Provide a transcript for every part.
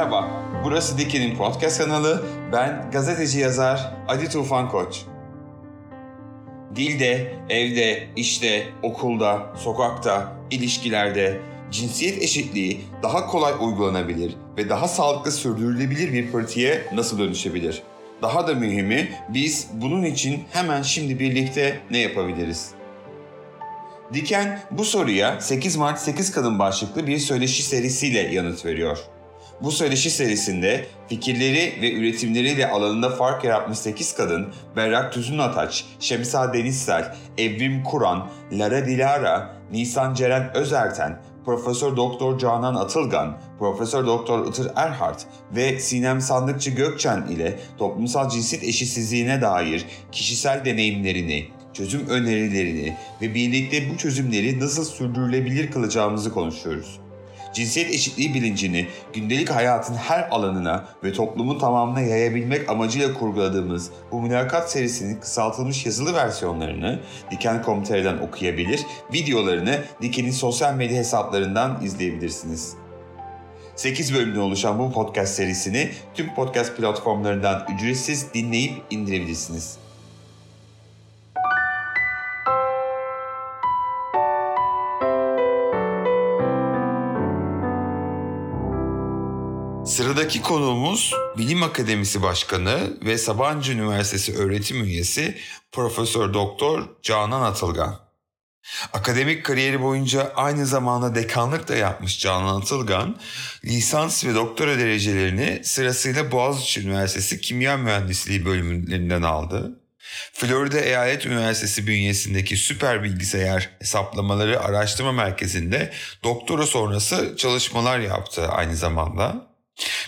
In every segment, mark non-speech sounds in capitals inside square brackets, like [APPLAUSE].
Merhaba, burası Diki'nin podcast kanalı. Ben gazeteci yazar Adi Tufan Koç. Dilde, evde, işte, okulda, sokakta, ilişkilerde cinsiyet eşitliği daha kolay uygulanabilir ve daha sağlıklı sürdürülebilir bir pratiğe nasıl dönüşebilir? Daha da mühimi biz bunun için hemen şimdi birlikte ne yapabiliriz? Diken bu soruya 8 Mart 8 Kadın başlıklı bir söyleşi serisiyle yanıt veriyor. Bu söyleşi serisinde fikirleri ve üretimleriyle alanında fark yaratmış 8 kadın Berrak Tüzün Ataç, Şemsa Denizsel, Evrim Kuran, Lara Dilara, Nisan Ceren Özerten, Profesör Doktor Canan Atılgan, Profesör Doktor Itır Erhart ve Sinem Sandıkçı Gökçen ile toplumsal cinsiyet eşitsizliğine dair kişisel deneyimlerini, çözüm önerilerini ve birlikte bu çözümleri nasıl sürdürülebilir kılacağımızı konuşuyoruz. Cinsiyet eşitliği bilincini gündelik hayatın her alanına ve toplumun tamamına yayabilmek amacıyla kurguladığımız bu mülakat serisinin kısaltılmış yazılı versiyonlarını Diken.com.tr'den okuyabilir, videolarını Diken'in sosyal medya hesaplarından izleyebilirsiniz. 8 bölümden oluşan bu podcast serisini tüm podcast platformlarından ücretsiz dinleyip indirebilirsiniz. Sıradaki konuğumuz Bilim Akademisi Başkanı ve Sabancı Üniversitesi öğretim üyesi Profesör Doktor Canan Atılgan. Akademik kariyeri boyunca aynı zamanda dekanlık da yapmış Canan Atılgan, lisans ve doktora derecelerini sırasıyla Boğaziçi Üniversitesi Kimya Mühendisliği bölümlerinden aldı. Florida Eyalet Üniversitesi bünyesindeki süper bilgisayar hesaplamaları araştırma merkezinde doktora sonrası çalışmalar yaptı aynı zamanda.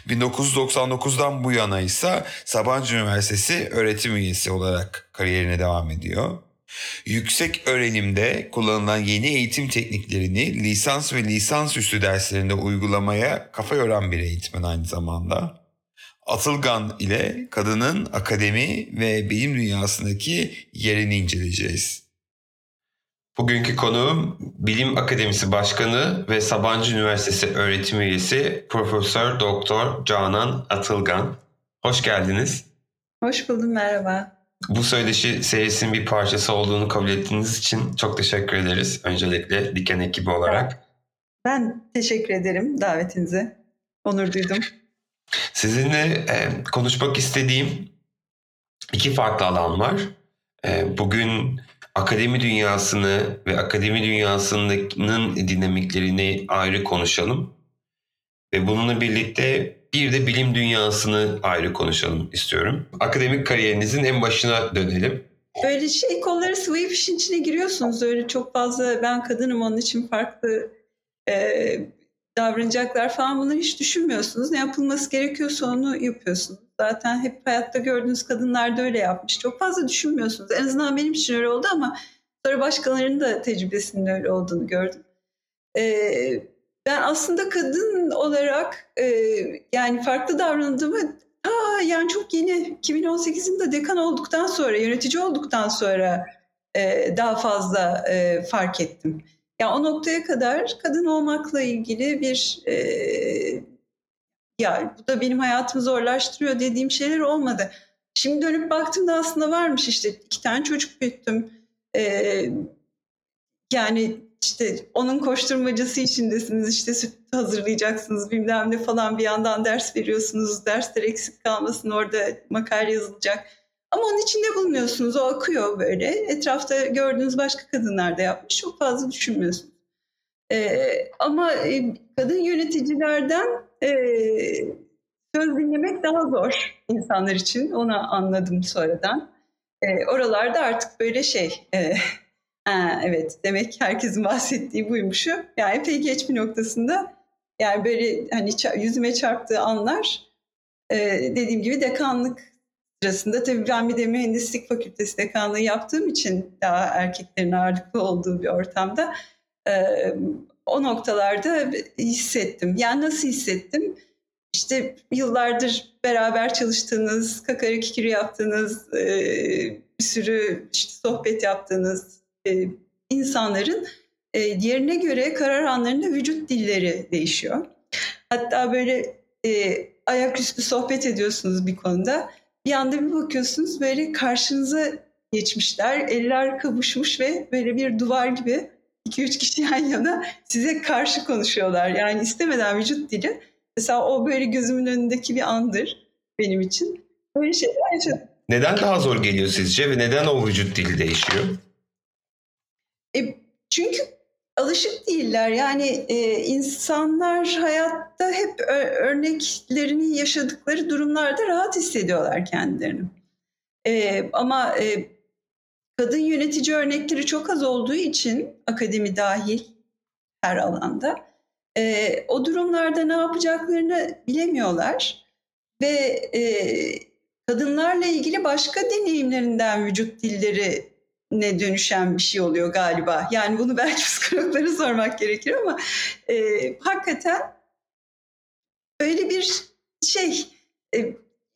1999'dan bu yana ise Sabancı Üniversitesi öğretim üyesi olarak kariyerine devam ediyor. Yüksek öğrenimde kullanılan yeni eğitim tekniklerini lisans ve lisans üstü derslerinde uygulamaya kafa yoran bir eğitmen aynı zamanda. Atılgan ile kadının akademi ve bilim dünyasındaki yerini inceleyeceğiz. Bugünkü konuğum Bilim Akademisi Başkanı ve Sabancı Üniversitesi öğretim üyesi Profesör Doktor Canan Atılgan. Hoş geldiniz. Hoş buldum, merhaba. Bu söyleşi serisinin bir parçası olduğunu kabul ettiğiniz için çok teşekkür ederiz. Öncelikle Diken ekibi olarak. Ben teşekkür ederim davetinize. Onur duydum. Sizinle e, konuşmak istediğim iki farklı alan var. E, bugün akademi dünyasını ve akademi dünyasının dinamiklerini ayrı konuşalım. Ve bununla birlikte bir de bilim dünyasını ayrı konuşalım istiyorum. Akademik kariyerinizin en başına dönelim. Böyle şey kolları sıvayıp işin içine giriyorsunuz. Öyle çok fazla ben kadınım onun için farklı e, davranacaklar falan bunları hiç düşünmüyorsunuz. Ne yapılması gerekiyorsa onu yapıyorsunuz. Zaten hep hayatta gördüğünüz kadınlar da öyle yapmış. Çok fazla düşünmüyorsunuz. En azından benim için öyle oldu ama sonra başkalarının da tecrübesinin öyle olduğunu gördüm. Ee, ben aslında kadın olarak e, yani farklı davrandığımı ta yani çok yeni 2018'in dekan olduktan sonra, yönetici olduktan sonra e, daha fazla e, fark ettim. Yani o noktaya kadar kadın olmakla ilgili bir e, ya bu da benim hayatımı zorlaştırıyor dediğim şeyler olmadı. Şimdi dönüp baktığımda aslında varmış işte iki tane çocuk büyüttüm. Ee, yani işte onun koşturmacası içindesiniz işte süt hazırlayacaksınız bilmem ne falan bir yandan ders veriyorsunuz dersler eksik kalmasın orada makale yazılacak. Ama onun içinde bulunuyorsunuz o akıyor böyle etrafta gördüğünüz başka kadınlar da yapmış çok fazla düşünmüyorsunuz. Ee, ama e, kadın yöneticilerden e, söz dinlemek daha zor insanlar için. Onu anladım sonradan. E, oralarda artık böyle şey, e, [LAUGHS] ha, evet demek herkesin [LAUGHS] bahsettiği buymuşu. Yani epey geç bir noktasında yani böyle hani yüzüme çarptığı anlar e, dediğim gibi dekanlık sırasında tabii ben bir de mühendislik fakültesi dekanlığı yaptığım için daha erkeklerin ağırlıklı olduğu bir ortamda e, o noktalarda hissettim. Yani nasıl hissettim? İşte yıllardır beraber çalıştığınız, kakara kikiri yaptığınız, bir sürü işte sohbet yaptığınız e, insanların yerine göre karar anlarında vücut dilleri değişiyor. Hatta böyle ayaküstü sohbet ediyorsunuz bir konuda. Bir anda bir bakıyorsunuz böyle karşınıza geçmişler. Eller kavuşmuş ve böyle bir duvar gibi iki üç kişi [LAUGHS] yan yana size karşı konuşuyorlar. Yani istemeden vücut dili. Mesela o böyle gözümün önündeki bir andır benim için. Böyle şeyler yaşadım. Neden daha zor geliyor sizce ve neden o vücut dili değişiyor? E, çünkü alışık değiller. Yani e, insanlar hayatta hep örneklerini yaşadıkları durumlarda rahat hissediyorlar kendilerini. E, ama e, kadın yönetici örnekleri çok az olduğu için akademi dahil her alanda e, o durumlarda ne yapacaklarını bilemiyorlar ve e, kadınlarla ilgili başka deneyimlerinden vücut dilleri ne dönüşen bir şey oluyor galiba. Yani bunu belki [LAUGHS] psikologlara sormak gerekir ama e, hakikaten öyle bir şey e,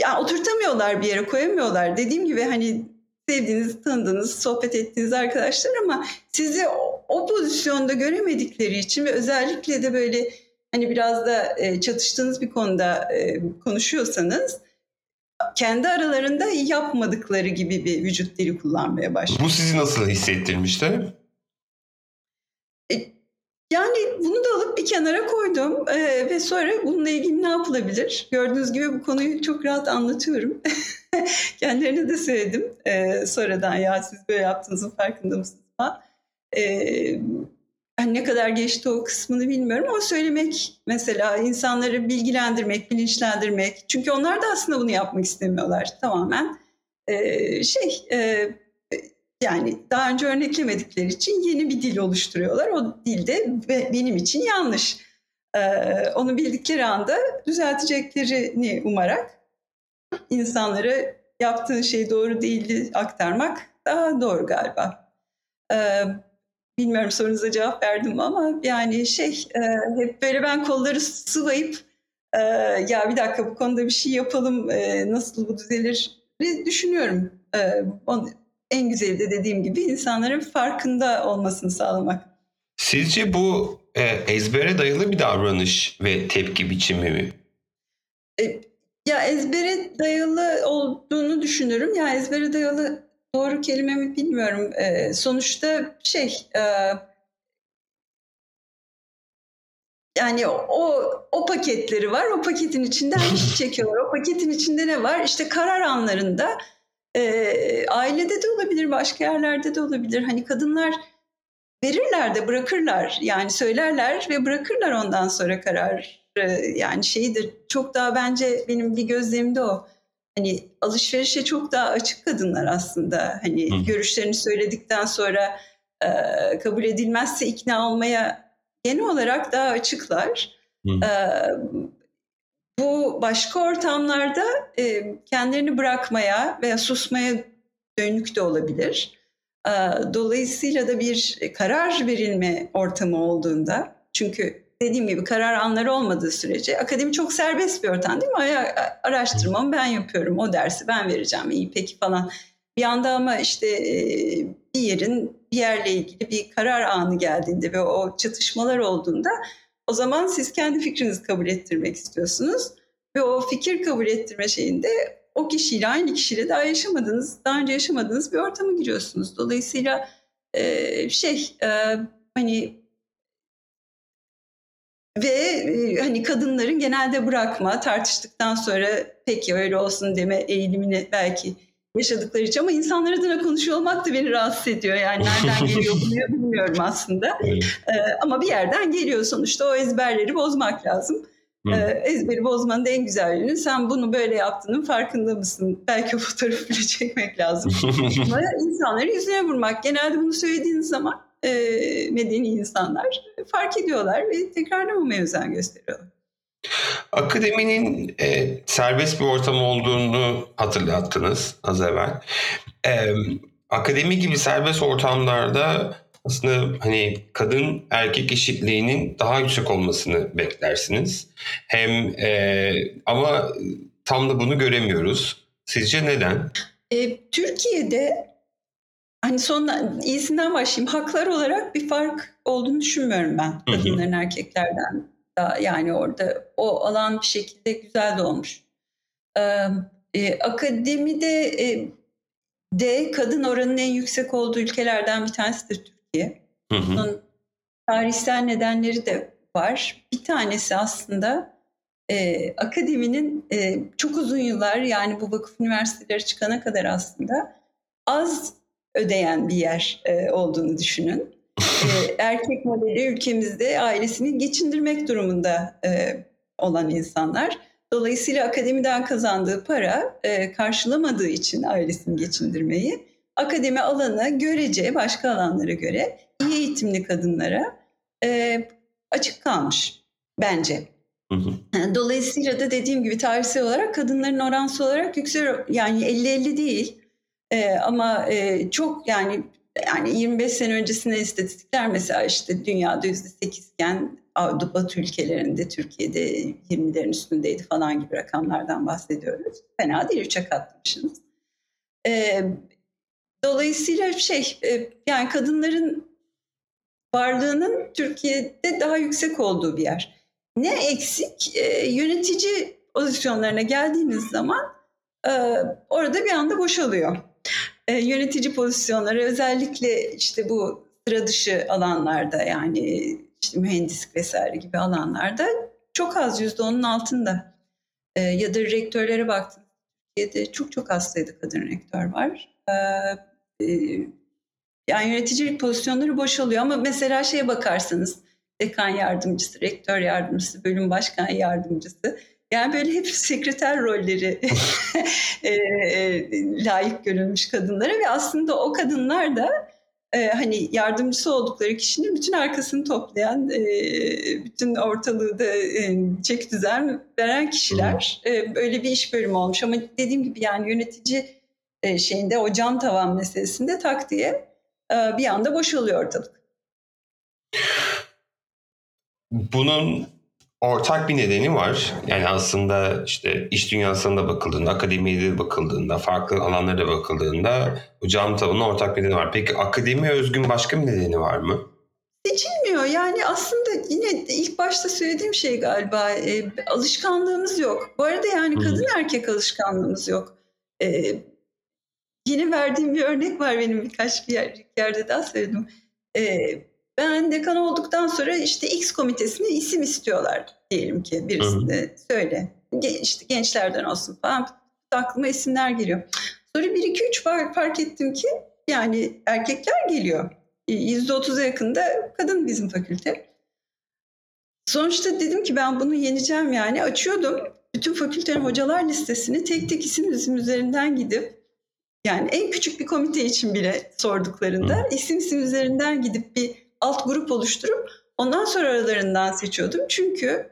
yani oturtamıyorlar bir yere koyamıyorlar. Dediğim gibi hani sevdiğiniz, tanıdığınız, sohbet ettiğiniz arkadaşlar ama sizi o, o pozisyonda göremedikleri için ve özellikle de böyle hani biraz da e, çatıştığınız bir konuda e, konuşuyorsanız kendi aralarında yapmadıkları gibi bir vücut dili kullanmaya başlıyor. Bu sizi nasıl hissettirmişti? E, yani bunu da alıp bir kenara koydum ee, ve sonra bununla ilgili ne yapılabilir? Gördüğünüz gibi bu konuyu çok rahat anlatıyorum. [LAUGHS] Kendilerine de söyledim ee, sonradan ya siz böyle yaptığınızın farkında mısınız falan. Ee, ne kadar geçti o kısmını bilmiyorum ama söylemek mesela insanları bilgilendirmek, bilinçlendirmek. Çünkü onlar da aslında bunu yapmak istemiyorlar tamamen. Ee, şey e, yani daha önce örneklemedikleri için yeni bir dil oluşturuyorlar. O dilde benim için yanlış. Ee, onu bildikleri anda düzelteceklerini umarak insanlara yaptığın şey doğru değildi aktarmak daha doğru galiba. Ee, bilmiyorum sorunuza cevap verdim ama yani şey e, hep böyle ben kolları sıvayıp e, ya bir dakika bu konuda bir şey yapalım e, nasıl bu düzelir düşünüyorum. E, on, en güzeli de dediğim gibi insanların farkında olmasını sağlamak. Sizce bu e, ezbere dayalı bir davranış ve tepki biçimi mi? E, ya ezbere dayalı olduğunu düşünürüm. Ya ezbere dayalı doğru kelime mi bilmiyorum. E, sonuçta şey e, yani o o paketleri var. O paketin içinden bir şey [LAUGHS] çekiyorlar. O paketin içinde ne var? İşte karar anlarında e, ailede de olabilir, başka yerlerde de olabilir. Hani kadınlar verirler de bırakırlar. Yani söylerler ve bırakırlar ondan sonra karar. Yani şeydir çok daha bence benim bir gözlemimde o. Hani alışverişe çok daha açık kadınlar aslında. Hani Hı. görüşlerini söyledikten sonra e, kabul edilmezse ikna olmaya genel olarak daha açıklar. Hı. E, bu başka ortamlarda e, kendilerini bırakmaya veya susmaya dönük de olabilir. E, dolayısıyla da bir karar verilme ortamı olduğunda, çünkü dediğim gibi karar anları olmadığı sürece akademi çok serbest bir ortam değil mi? Araştırmamı ben yapıyorum, o dersi ben vereceğim, iyi peki falan. Bir anda ama işte bir yerin bir yerle ilgili bir karar anı geldiğinde ve o çatışmalar olduğunda o zaman siz kendi fikrinizi kabul ettirmek istiyorsunuz. Ve o fikir kabul ettirme şeyinde o kişiyle aynı kişiyle daha yaşamadığınız, daha önce yaşamadığınız bir ortama giriyorsunuz. Dolayısıyla e, şey e, hani ve e, hani kadınların genelde bırakma, tartıştıktan sonra peki öyle olsun deme eğilimini belki yaşadıkları için ama insanlar adına konuşuyor olmak da beni rahatsız ediyor. Yani nereden geliyor bunu bilmiyorum aslında. [LAUGHS] Evet. Ee, ama bir yerden geliyor sonuçta o ezberleri bozmak lazım. Ee, ezberi bozmanın en güzel yönü sen bunu böyle yaptığının farkında mısın? Belki o fotoğrafı bile [LAUGHS] çekmek lazım. ama insanları yüzüne vurmak. Genelde bunu söylediğiniz zaman e, medeni insanlar fark ediyorlar ve tekrarlamamaya özen gösteriyorlar. Akademinin e, serbest bir ortam olduğunu hatırlattınız az evvel. E, akademi gibi serbest ortamlarda aslında hani kadın erkek eşitliğinin daha yüksek olmasını beklersiniz. Hem e, ama tam da bunu göremiyoruz. Sizce neden? E, Türkiye'de hani son iyisinden başlayayım. Haklar olarak bir fark olduğunu düşünmüyorum ben kadınların erkeklerden yani orada o alan bir şekilde güzel de olmuş. Ee, akademide e, de kadın oranının en yüksek olduğu ülkelerden bir tanesidir Türkiye. Hı hı. Bunun tarihsel nedenleri de var. Bir tanesi aslında e, akademinin e, çok uzun yıllar yani bu vakıf üniversiteleri çıkana kadar aslında az ödeyen bir yer e, olduğunu düşünün. Erkek modeli ülkemizde ailesini geçindirmek durumunda olan insanlar. Dolayısıyla akademiden kazandığı para karşılamadığı için ailesini geçindirmeyi akademi alanı görece başka alanlara göre iyi eğitimli kadınlara açık kalmış bence. Hı hı. Dolayısıyla da dediğim gibi tarihsel olarak kadınların oransal olarak yüksek yani 50-50 değil E, ama e, çok yani yani 25 sene öncesine istatistikler mesela işte dünyada %8 iken Batı ülkelerinde Türkiye'de 20'lerin üstündeydi falan gibi rakamlardan bahsediyoruz. Fena değil 3'e katlamışsınız. E, dolayısıyla şey e, yani kadınların varlığının Türkiye'de daha yüksek olduğu bir yer. Ne eksik? E, yönetici pozisyonlarına geldiğiniz zaman e, orada bir anda boşalıyor. E, yönetici pozisyonları özellikle işte bu sıra dışı alanlarda yani işte mühendislik vesaire gibi alanlarda çok az yüzde onun altında. E, ya da rektörlere baktım. Türkiye'de çok çok az sayıda kadın rektör var. E, e, yani yönetici pozisyonları boşalıyor ama mesela şeye bakarsanız dekan yardımcısı, rektör yardımcısı, bölüm başkan yardımcısı. Yani böyle hep sekreter rolleri [LAUGHS] e, e, layık görülmüş kadınlara ve aslında o kadınlar da e, hani yardımcısı oldukları kişinin bütün arkasını toplayan, e, bütün ortalığı da e, çek düzen veren kişiler. E, böyle bir iş bölümü olmuş ama dediğim gibi yani yönetici e, şeyinde o cam tavan meselesinde tak diye e, bir anda boşalıyor ortalık. Bunun ortak bir nedeni var. Yani aslında işte iş dünyasında bakıldığında, akademiye de bakıldığında, farklı alanlara da bakıldığında bu cam tavanın ortak bir nedeni var. Peki akademiye özgün başka bir nedeni var mı? Seçilmiyor. Yani aslında yine ilk başta söylediğim şey galiba e, alışkanlığımız yok. Bu arada yani kadın Hı. erkek alışkanlığımız yok. E, yeni verdiğim bir örnek var benim birkaç bir yer, yerde daha söyledim. E, ben dekan olduktan sonra işte X komitesine isim istiyorlar diyelim ki birisine söyle. İşte gençlerden olsun falan aklıma isimler geliyor. Sonra 1 2 3 fark ettim ki yani erkekler geliyor. %30'a yakında kadın bizim fakülte. Sonuçta dedim ki ben bunu yeneceğim yani. Açıyordum bütün fakültenin hocalar listesini tek tek isim isim üzerinden gidip yani en küçük bir komite için bile sorduklarında Hı. isim isim üzerinden gidip bir alt grup oluşturup ondan sonra aralarından seçiyordum. Çünkü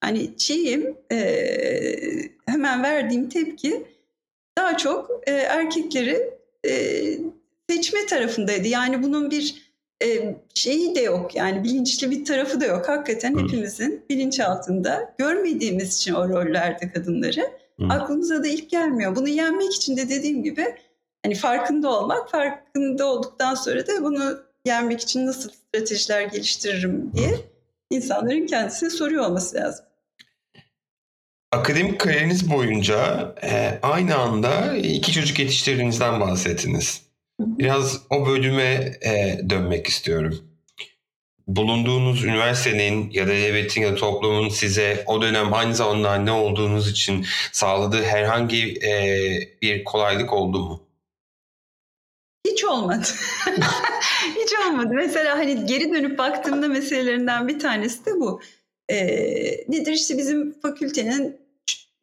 hani şeyim e, hemen verdiğim tepki daha çok e, erkekleri e, seçme tarafındaydı. Yani bunun bir e, şeyi de yok yani bilinçli bir tarafı da yok. Hakikaten Hı. hepimizin bilinç altında görmediğimiz için o rollerde kadınları Hı. aklımıza da ilk gelmiyor. Bunu yenmek için de dediğim gibi hani farkında olmak, farkında olduktan sonra da bunu yenmek için nasıl stratejiler geliştiririm diye insanların kendisine soruyor olması lazım. Akademik kariyeriniz boyunca e, aynı anda iki çocuk yetiştirdiğinizden bahsettiniz. Biraz o bölüme e, dönmek istiyorum. Bulunduğunuz üniversitenin ya da devletin ya da toplumun size o dönem aynı zamanda ne olduğunuz için sağladığı herhangi e, bir kolaylık oldu mu? Hiç olmadı. [LAUGHS] Hiç olmadı. Mesela hani geri dönüp baktığımda meselelerinden bir tanesi de bu. Ee, nedir işte bizim fakültenin,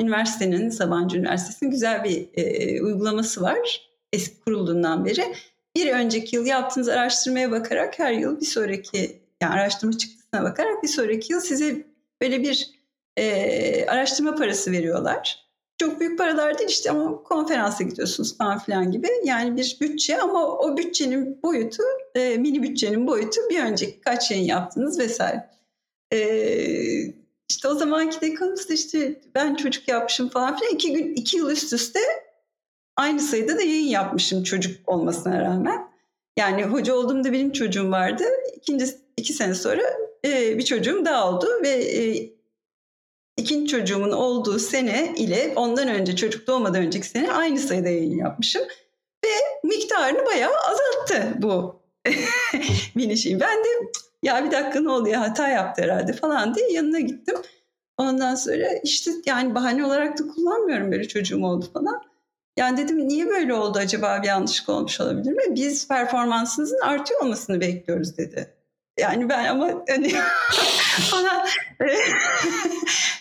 üniversitenin, Sabancı Üniversitesi'nin güzel bir e, uygulaması var. Eski kurulduğundan beri. Bir önceki yıl yaptığınız araştırmaya bakarak her yıl bir sonraki, yani araştırma çıktısına bakarak bir sonraki yıl size böyle bir e, araştırma parası veriyorlar çok büyük paralar değil işte ama konferansa gidiyorsunuz falan filan gibi. Yani bir bütçe ama o bütçenin boyutu, e, mini bütçenin boyutu bir önceki kaç yayın yaptınız vesaire. E, işte o zamanki dekanımız işte ben çocuk yapmışım falan filan. iki, gün, iki yıl üst üste aynı sayıda da yayın yapmışım çocuk olmasına rağmen. Yani hoca olduğumda benim çocuğum vardı. İkinci, iki sene sonra e, bir çocuğum daha oldu ve e, ikinci çocuğumun olduğu sene ile ondan önce çocuk doğmadan önceki sene aynı sayıda yayın yapmışım. Ve miktarını bayağı azalttı bu [LAUGHS] binişim. Ben de ya bir dakika ne oluyor hata yaptı herhalde falan diye yanına gittim. Ondan sonra işte yani bahane olarak da kullanmıyorum böyle çocuğum oldu falan. Yani dedim niye böyle oldu acaba bir yanlışlık olmuş olabilir mi? Biz performansınızın artıyor olmasını bekliyoruz dedi. Yani ben ama hani [LAUGHS] falan [LAUGHS]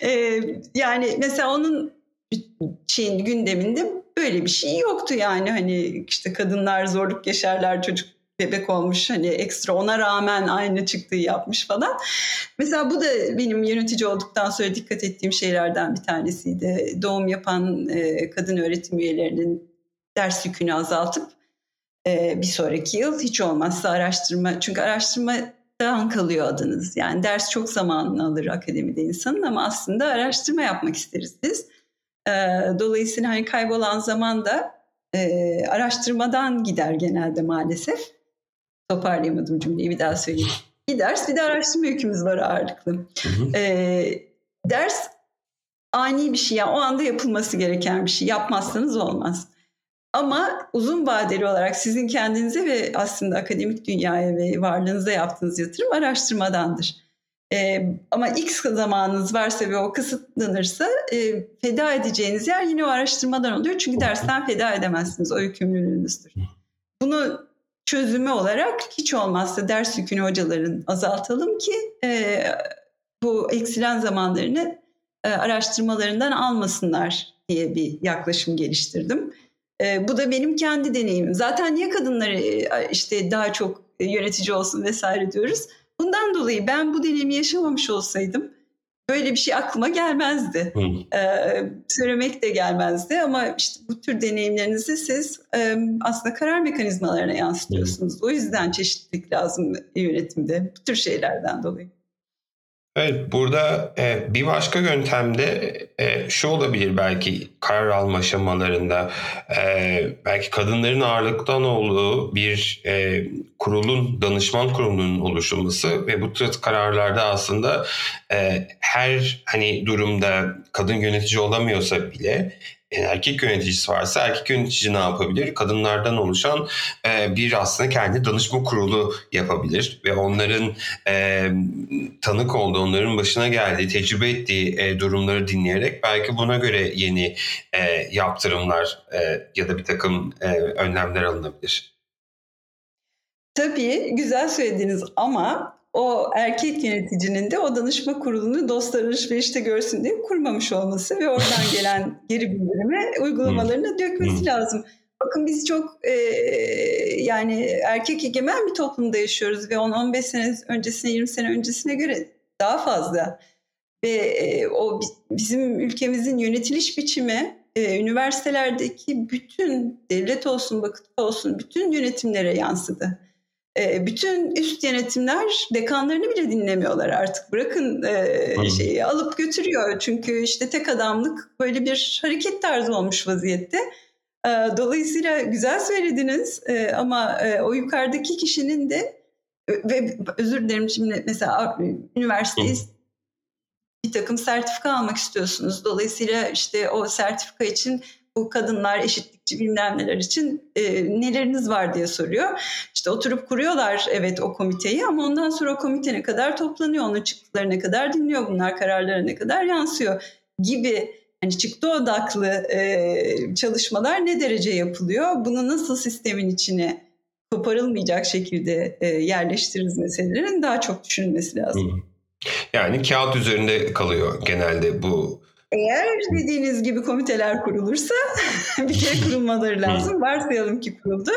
e, yani mesela onun şeyin gündeminde böyle bir şey yoktu yani hani işte kadınlar zorluk yaşarlar çocuk bebek olmuş hani ekstra ona rağmen aynı çıktığı yapmış falan. Mesela bu da benim yönetici olduktan sonra dikkat ettiğim şeylerden bir tanesiydi. Doğum yapan e, kadın öğretim üyelerinin ders yükünü azaltıp e, bir sonraki yıl hiç olmazsa araştırma çünkü araştırmadan kalıyor adınız. Yani ders çok zamanını alır akademide insanın ama aslında araştırma yapmak isteriz biz. E, dolayısıyla hani kaybolan zaman da e, araştırmadan gider genelde maalesef. Toparlayamadım cümleyi bir daha söyleyeyim. Bir ders bir de araştırma yükümüz var ağırlıklı. Hı hı. E, ders ani bir şey yani o anda yapılması gereken bir şey. Yapmazsanız olmaz. Ama uzun vadeli olarak sizin kendinize ve aslında akademik dünyaya ve varlığınıza yaptığınız yatırım araştırmadandır. Ee, ama X zamanınız varsa ve o kısıtlanırsa e, feda edeceğiniz yer yine o araştırmadan oluyor. Çünkü dersten feda edemezsiniz. O yükümlülüğünüzdür. Bunu çözümü olarak hiç olmazsa ders yükünü hocaların azaltalım ki e, bu eksilen zamanlarını e, araştırmalarından almasınlar diye bir yaklaşım geliştirdim. E, bu da benim kendi deneyimim. Zaten niye kadınları e, işte daha çok yönetici olsun vesaire diyoruz. Bundan dolayı ben bu deneyimi yaşamamış olsaydım böyle bir şey aklıma gelmezdi. Ee, söylemek de gelmezdi ama işte bu tür deneyimlerinizi siz e, aslında karar mekanizmalarına yansıtıyorsunuz. O yüzden çeşitlilik lazım yönetimde bu tür şeylerden dolayı. Evet, burada e, bir başka yöntemde e, şu olabilir belki karar alma aşamalarında. E, belki kadınların ağırlıktan olduğu bir e, kurulun, danışman kurulunun oluşturması ve bu tür kararlarda aslında e, her hani durumda kadın yönetici olamıyorsa bile erkek yöneticisi varsa erkek yönetici ne yapabilir? Kadınlardan oluşan e, bir aslında kendi danışma kurulu yapabilir ve onların e, tanık olduğu, onların başına geldiği, tecrübe ettiği e, durumları dinleyerek belki buna göre yeni e, yaptırımlar e, ya da bir takım e, önlemler alınabilir. Tabii güzel söylediniz ama o erkek yöneticinin de o danışma kurulunu dostlar alışverişte görsün diye kurmamış olması ve oradan [LAUGHS] gelen geri bildirime uygulamalarına dökmesi Hmm. lazım. Bakın biz çok e, yani erkek egemen bir toplumda yaşıyoruz ve 10-15 sene öncesine 20 sene öncesine göre daha fazla. Ve e, o bi- bizim ülkemizin yönetiliş biçimi e, üniversitelerdeki bütün devlet olsun vakıf olsun bütün yönetimlere yansıdı. E, bütün üst yönetimler dekanlarını bile dinlemiyorlar artık. Bırakın e, şeyi alıp götürüyor. Çünkü işte tek adamlık böyle bir hareket tarzı olmuş vaziyette. E, dolayısıyla güzel söylediniz e, ama e, o yukarıdaki kişinin de ve özür dilerim şimdi mesela üniversiteyiz bir takım sertifika almak istiyorsunuz. Dolayısıyla işte o sertifika için bu kadınlar eşitlikçi bilmem neler için e, neleriniz var diye soruyor. İşte oturup kuruyorlar evet o komiteyi ama ondan sonra o komite ne kadar toplanıyor, onun çıktıları ne kadar dinliyor, bunlar kararlara ne kadar yansıyor gibi hani çıktı odaklı e, çalışmalar ne derece yapılıyor? Bunu nasıl sistemin içine koparılmayacak şekilde e, yerleştiririz meselelerin daha çok düşünülmesi lazım. Yani kağıt üzerinde kalıyor genelde bu. Eğer dediğiniz gibi komiteler kurulursa [LAUGHS] bir kere kurulmaları lazım. Varsayalım ki kuruldu.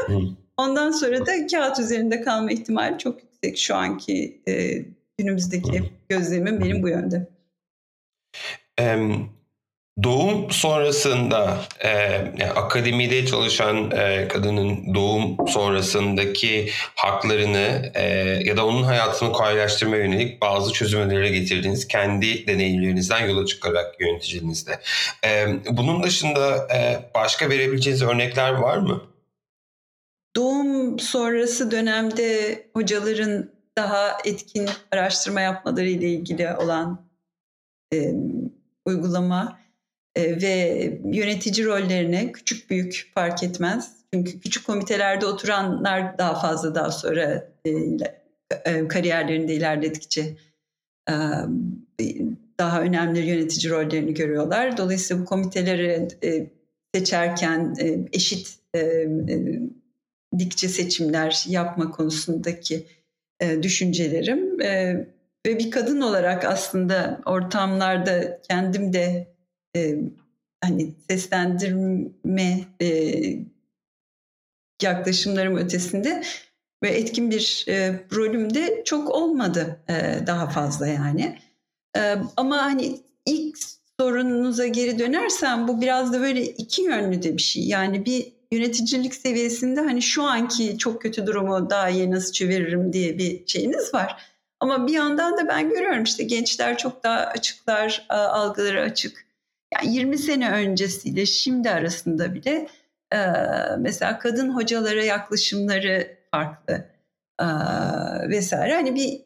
Ondan sonra da kağıt üzerinde kalma ihtimali çok yüksek. Şu anki e, günümüzdeki gözlemim benim bu yönde. Em, Doğum sonrasında e, yani akademide çalışan e, kadının doğum sonrasındaki haklarını e, ya da onun hayatını kolaylaştırmaya yönelik bazı çözüm önerileri getirdiğiniz kendi deneyimlerinizden yola çıkarak yöneticinizde. E, bunun dışında e, başka verebileceğiniz örnekler var mı? Doğum sonrası dönemde hocaların daha etkin araştırma yapmaları ile ilgili olan e, uygulama ve yönetici rollerine küçük büyük fark etmez. Çünkü küçük komitelerde oturanlar daha fazla daha sonra e, e, kariyerlerinde ilerledikçe e, daha önemli yönetici rollerini görüyorlar. Dolayısıyla bu komiteleri e, seçerken e, eşit e, e, dikçe seçimler yapma konusundaki e, düşüncelerim e, ve bir kadın olarak aslında ortamlarda kendim de e, hani seslendirme e, yaklaşımlarım ötesinde ve etkin bir e, rolüm çok olmadı e, daha fazla yani. E, ama hani ilk sorunuza geri dönersem bu biraz da böyle iki yönlü de bir şey. Yani bir yöneticilik seviyesinde hani şu anki çok kötü durumu daha iyi nasıl çeviririm diye bir şeyiniz var. Ama bir yandan da ben görüyorum işte gençler çok daha açıklar, algıları açık. Yani 20 sene öncesiyle şimdi arasında bile mesela kadın hocalara yaklaşımları farklı vesaire. Hani bir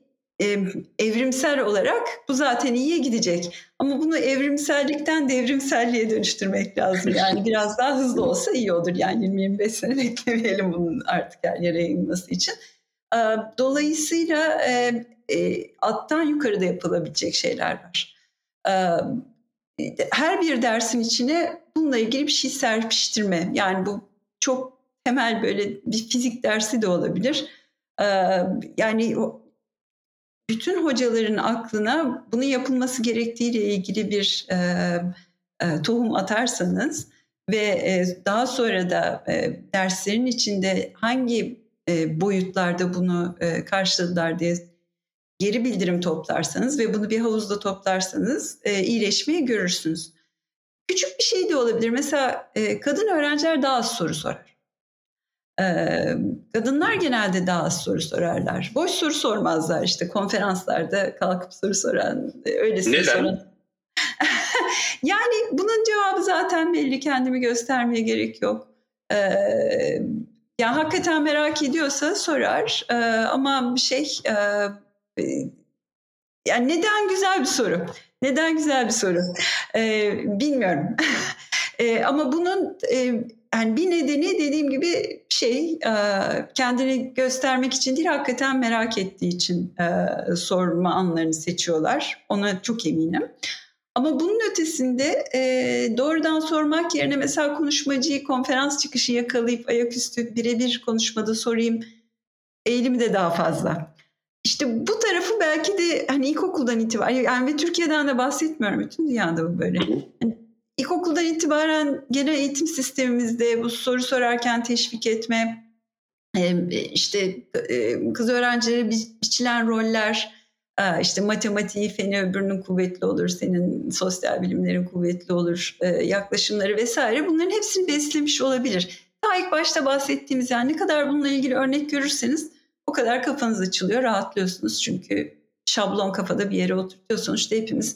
evrimsel olarak bu zaten iyiye gidecek. Ama bunu evrimsellikten devrimselliğe dönüştürmek lazım. Yani biraz daha hızlı olsa iyi olur. Yani 20-25 sene beklemeyelim bunun artık her yere yayılması için. Dolayısıyla alttan yukarıda yapılabilecek şeyler var. Her bir dersin içine bununla ilgili bir şey serpiştirme. Yani bu çok temel böyle bir fizik dersi de olabilir. Yani bütün hocaların aklına bunun yapılması gerektiğiyle ilgili bir e, e, tohum atarsanız ve e, daha sonra da derslerin içinde hangi boyutlarda bunu karşıladılar diye geri bildirim toplarsanız ve bunu bir havuzda toplarsanız e, iyileşmeyi görürsünüz. Küçük bir şey de olabilir. Mesela e, kadın öğrenciler daha az soru sorar. Ee, kadınlar genelde daha az soru sorarlar. Boş soru sormazlar işte konferanslarda kalkıp soru soran, e, öyle Neden? soran. [LAUGHS] yani bunun cevabı zaten belli kendimi göstermeye gerek yok. Ee, yani hakikaten merak ediyorsa sorar ee, ama bir şey e, yani neden güzel bir soru. Neden güzel bir soru? Ee, bilmiyorum. [LAUGHS] ee, ama bunun e, yani bir nedeni dediğim gibi şey e, kendini göstermek için değil hakikaten merak ettiği için e, sorma anlarını seçiyorlar. Ona çok eminim. Ama bunun ötesinde e, doğrudan sormak yerine mesela konuşmacıyı konferans çıkışı yakalayıp ayaküstü birebir konuşmada sorayım eğilimi de daha fazla. İşte bu tarafı belki de hani ilkokuldan itibaren yani ve Türkiye'den de bahsetmiyorum bütün dünyada bu böyle. Yani İlkokuldan itibaren genel eğitim sistemimizde bu soru sorarken teşvik etme, işte kız öğrencilere biçilen roller, işte matematiği feni öbürünün kuvvetli olur, senin sosyal bilimlerin kuvvetli olur yaklaşımları vesaire bunların hepsini beslemiş olabilir. Daha ilk başta bahsettiğimiz yani ne kadar bununla ilgili örnek görürseniz o kadar kafanız açılıyor, rahatlıyorsunuz çünkü şablon kafada bir yere oturtuyorsunuz. İşte hepimiz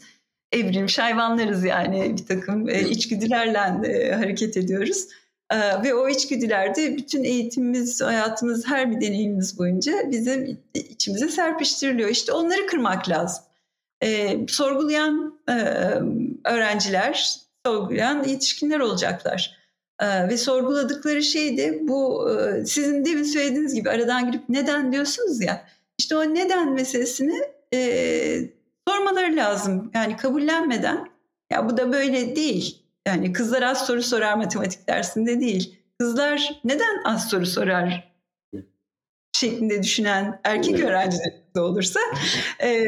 evrilmiş hayvanlarız yani bir takım e, içgüdülerle e, hareket ediyoruz. E, ve o içgüdülerde bütün eğitimimiz, hayatımız, her bir deneyimimiz boyunca bizim içimize serpiştiriliyor. İşte onları kırmak lazım. Sorgulayan öğrenciler, sorgulayan yetişkinler olacaklar. E, ve sorguladıkları şey de bu e, sizin demin söylediğiniz gibi aradan girip neden diyorsunuz ya. İşte o neden meselesini e, sormaları lazım. Yani kabullenmeden ya bu da böyle değil. Yani kızlar az soru sorar matematik dersinde değil. Kızlar neden az soru sorar şeklinde düşünen erkek öğrenci de olursa [LAUGHS] e,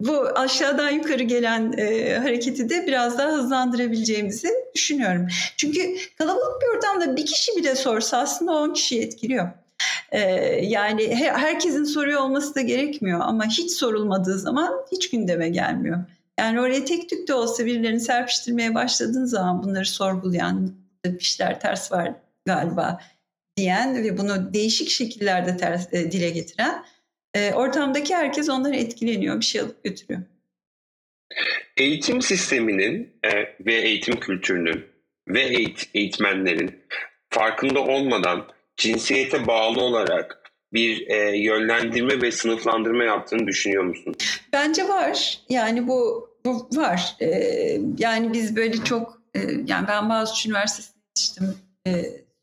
bu aşağıdan yukarı gelen e, hareketi de biraz daha hızlandırabileceğimizi düşünüyorum. Çünkü kalabalık bir ortamda bir kişi bile sorsa aslında 10 kişiyi etkiliyor. Ee, yani herkesin soruyor olması da gerekmiyor ama hiç sorulmadığı zaman hiç gündeme gelmiyor. Yani oraya tek tük de olsa birilerini serpiştirmeye başladığın zaman bunları sorgulayan, bir şeyler ters var galiba diyen ve bunu değişik şekillerde ters, e, dile getiren e, ortamdaki herkes onları etkileniyor, bir şey alıp götürüyor. Eğitim sisteminin e, ve eğitim kültürünün ve eğit- eğitmenlerin farkında olmadan cinsiyete bağlı olarak bir e, yönlendirme ve sınıflandırma yaptığını düşünüyor musun? Bence var. Yani bu, bu var. Ee, yani biz böyle çok e, yani ben Boğaziçi Üniversitesi'nde yetiştim. E,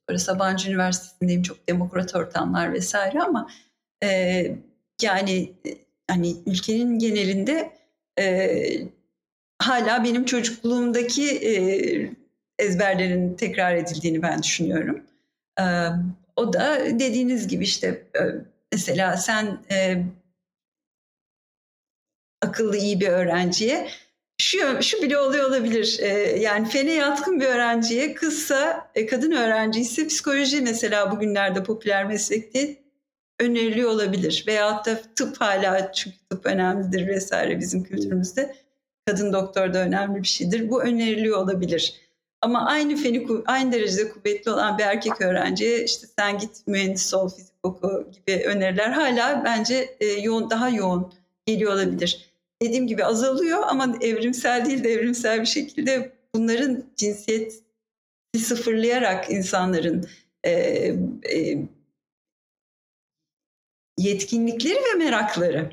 böyle Sabancı Üniversitesi'ndeyim. Çok demokrat ortamlar vesaire ama e, yani e, hani ülkenin genelinde e, hala benim çocukluğumdaki e, ezberlerin tekrar edildiğini ben düşünüyorum. E, o da dediğiniz gibi işte e, mesela sen e, akıllı iyi bir öğrenciye şu şu bile oluyor olabilir. E, yani fene yatkın bir öğrenciye kızsa e, kadın öğrenci ise psikoloji mesela bugünlerde popüler meslekte öneriliyor olabilir. Veyahut da tıp hala çünkü tıp önemlidir vesaire bizim kültürümüzde. Kadın doktor da önemli bir şeydir. Bu öneriliyor olabilir. Ama aynı feni aynı derecede kuvvetli olan bir erkek öğrenciye işte sen git mühendis ol, fizik oku gibi öneriler hala bence e, yoğun daha yoğun geliyor olabilir. Dediğim gibi azalıyor ama evrimsel değil de evrimsel bir şekilde bunların cinsiyet sıfırlayarak insanların e, e, yetkinlikleri ve merakları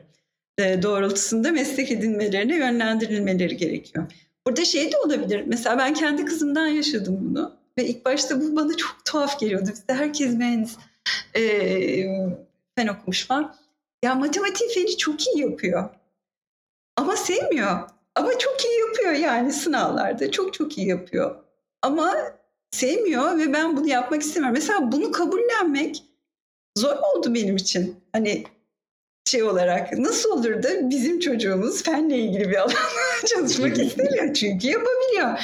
e, doğrultusunda meslek edinmelerine yönlendirilmeleri gerekiyor. Burada şey de olabilir. Mesela ben kendi kızımdan yaşadım bunu. Ve ilk başta bu bana çok tuhaf geliyordu. Bizde herkes mühendis e, fen okumuş falan. Ya matematik feni çok iyi yapıyor. Ama sevmiyor. Ama çok iyi yapıyor yani sınavlarda. Çok çok iyi yapıyor. Ama sevmiyor ve ben bunu yapmak istemiyorum. Mesela bunu kabullenmek zor oldu benim için. Hani şey olarak nasıl olur da bizim çocuğumuz fenle ilgili bir [LAUGHS] alanda çalışmak istemiyor çünkü yapabiliyor.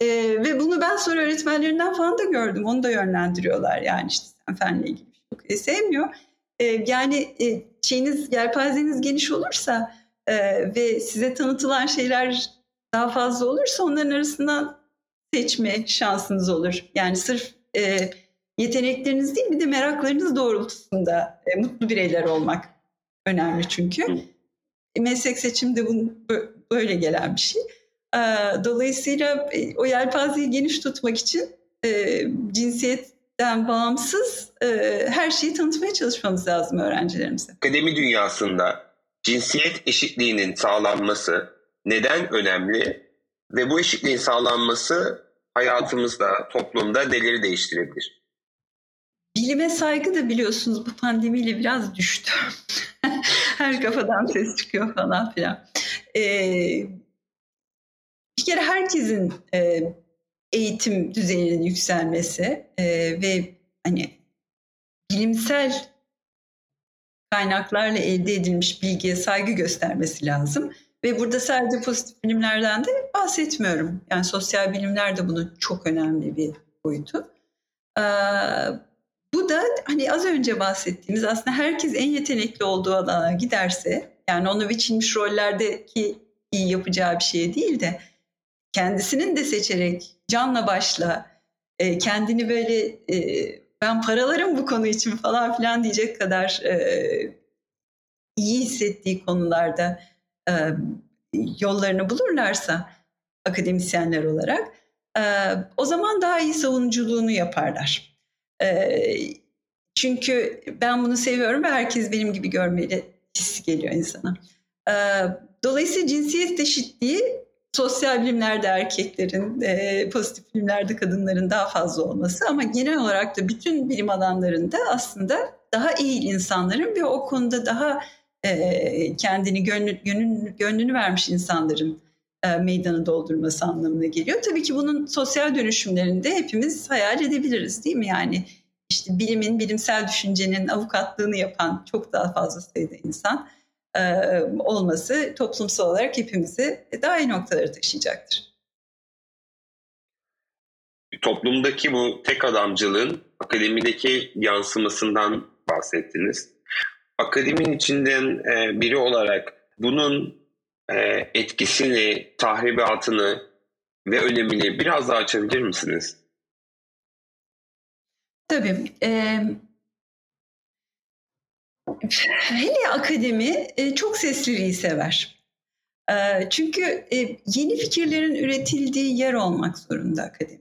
Ee, ve bunu ben sonra öğretmenlerinden falan da gördüm. Onu da yönlendiriyorlar yani işte sen fenle ilgili çok sevmiyor. Ee, yani e, şeyiniz yelpazeniz geniş olursa e, ve size tanıtılan şeyler daha fazla olursa onların arasından seçme şansınız olur. Yani sırf e, yetenekleriniz değil bir de meraklarınız doğrultusunda e, mutlu bireyler olmak önemli çünkü. E, meslek seçimde bu böyle gelen bir şey. E, dolayısıyla e, o yelpazeyi geniş tutmak için e, cinsiyetten bağımsız e, her şeyi tanıtmaya çalışmamız lazım öğrencilerimize. Akademi dünyasında cinsiyet eşitliğinin sağlanması neden önemli ve bu eşitliğin sağlanması hayatımızda, toplumda neleri değiştirebilir? Bilime saygı da biliyorsunuz bu pandemiyle biraz düştü. [LAUGHS] Her kafadan ses çıkıyor falan filan. Ee, bir kere herkesin e, eğitim düzeyinin yükselmesi e, ve hani bilimsel kaynaklarla elde edilmiş bilgiye saygı göstermesi lazım. Ve burada sadece pozitif bilimlerden de bahsetmiyorum. Yani sosyal bilimler de bunun çok önemli bir boyutu. Ee, bu da hani az önce bahsettiğimiz aslında herkes en yetenekli olduğu alana giderse yani onu biçilmiş rollerdeki iyi yapacağı bir şey değil de kendisinin de seçerek canla başla e, kendini böyle e, ben paralarım bu konu için falan filan diyecek kadar e, iyi hissettiği konularda e, yollarını bulurlarsa akademisyenler olarak e, o zaman daha iyi savunuculuğunu yaparlar. E, çünkü ben bunu seviyorum ve herkes benim gibi görmeli hissi geliyor insana. E, dolayısıyla cinsiyet eşitliği sosyal bilimlerde erkeklerin, e, pozitif bilimlerde kadınların daha fazla olması ama genel olarak da bütün bilim alanlarında aslında daha iyi insanların ve o konuda daha e, kendini gönlü, gönlünü, gönlünü vermiş insanların e, meydanı doldurması anlamına geliyor. Tabii ki bunun sosyal dönüşümlerinde hepimiz hayal edebiliriz değil mi? Yani işte bilimin, bilimsel düşüncenin avukatlığını yapan çok daha fazla sayıda insan olması toplumsal olarak hepimizi daha iyi noktalara taşıyacaktır. Toplumdaki bu tek adamcılığın akademideki yansımasından bahsettiniz. Akademin içinden biri olarak bunun etkisini, tahribatını ve önemini biraz daha açabilir misiniz? Tabii. E, hele akademi e, çok sesliliği sever. E, çünkü e, yeni fikirlerin üretildiği yer olmak zorunda akademi.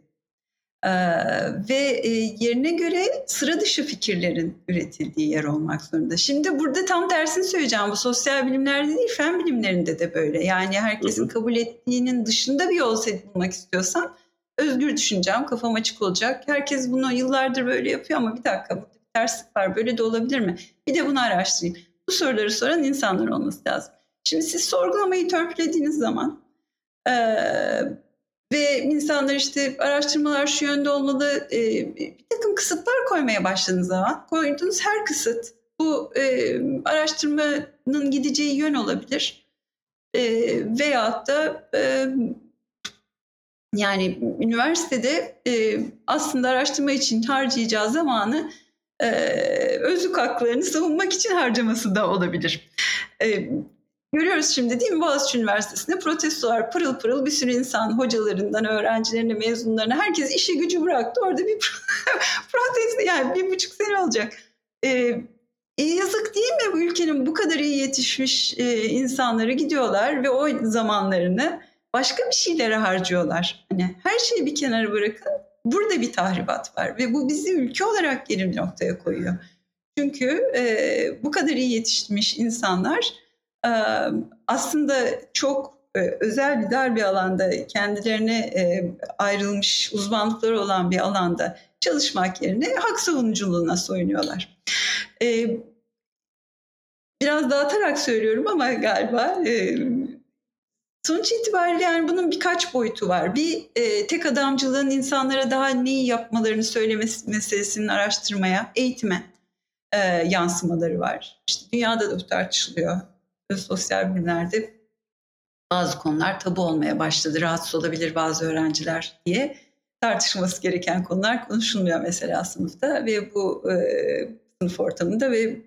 Ve yerine göre sıra dışı fikirlerin üretildiği yer olmak zorunda. Şimdi burada tam tersini söyleyeceğim. Bu sosyal bilimlerde değil, fen bilimlerinde de böyle. Yani herkesin kabul ettiğinin dışında bir yol bulmak istiyorsan özgür düşüneceğim, kafam açık olacak. Herkes bunu yıllardır böyle yapıyor ama bir dakika terslik var. Böyle de olabilir mi? Bir de bunu araştırayım. Bu soruları soran insanlar olması lazım. Şimdi siz sorgulamayı törpülediğiniz zaman eee ve insanlar işte araştırmalar şu yönde olmalı e, bir takım kısıtlar koymaya başladığınız zaman koyduğunuz her kısıt bu e, araştırmanın gideceği yön olabilir. E, veyahut da e, yani üniversitede e, aslında araştırma için harcayacağı zamanı e, özlük haklarını savunmak için harcaması da olabilir. E, Görüyoruz şimdi değil mi Boğaziçi Üniversitesi'nde protestolar pırıl pırıl bir sürü insan hocalarından öğrencilerine mezunlarına herkes işi gücü bıraktı orada bir [LAUGHS] protesto yani bir buçuk sene olacak. Ee, e, yazık değil mi bu ülkenin bu kadar iyi yetişmiş e, insanları gidiyorlar ve o zamanlarını başka bir şeylere harcıyorlar. Hani her şeyi bir kenara bırakın burada bir tahribat var ve bu bizi ülke olarak geri bir noktaya koyuyor. Çünkü e, bu kadar iyi yetişmiş insanlar e, aslında çok e, özel bir dar bir alanda kendilerine e, ayrılmış uzmanlıkları olan bir alanda çalışmak yerine hak savunuculuğuna soyunuyorlar. E, biraz dağıtarak söylüyorum ama galiba e, sonuç itibariyle yani bunun birkaç boyutu var. Bir e, tek adamcılığın insanlara daha neyi yapmalarını söylemesi meselesinin araştırmaya, eğitime e, yansımaları var. İşte dünyada da bu tartışılıyor sosyal bilimlerde bazı konular tabu olmaya başladı. Rahatsız olabilir bazı öğrenciler diye tartışılması gereken konular konuşulmuyor mesela sınıfta ve bu e, sınıf ortamında ve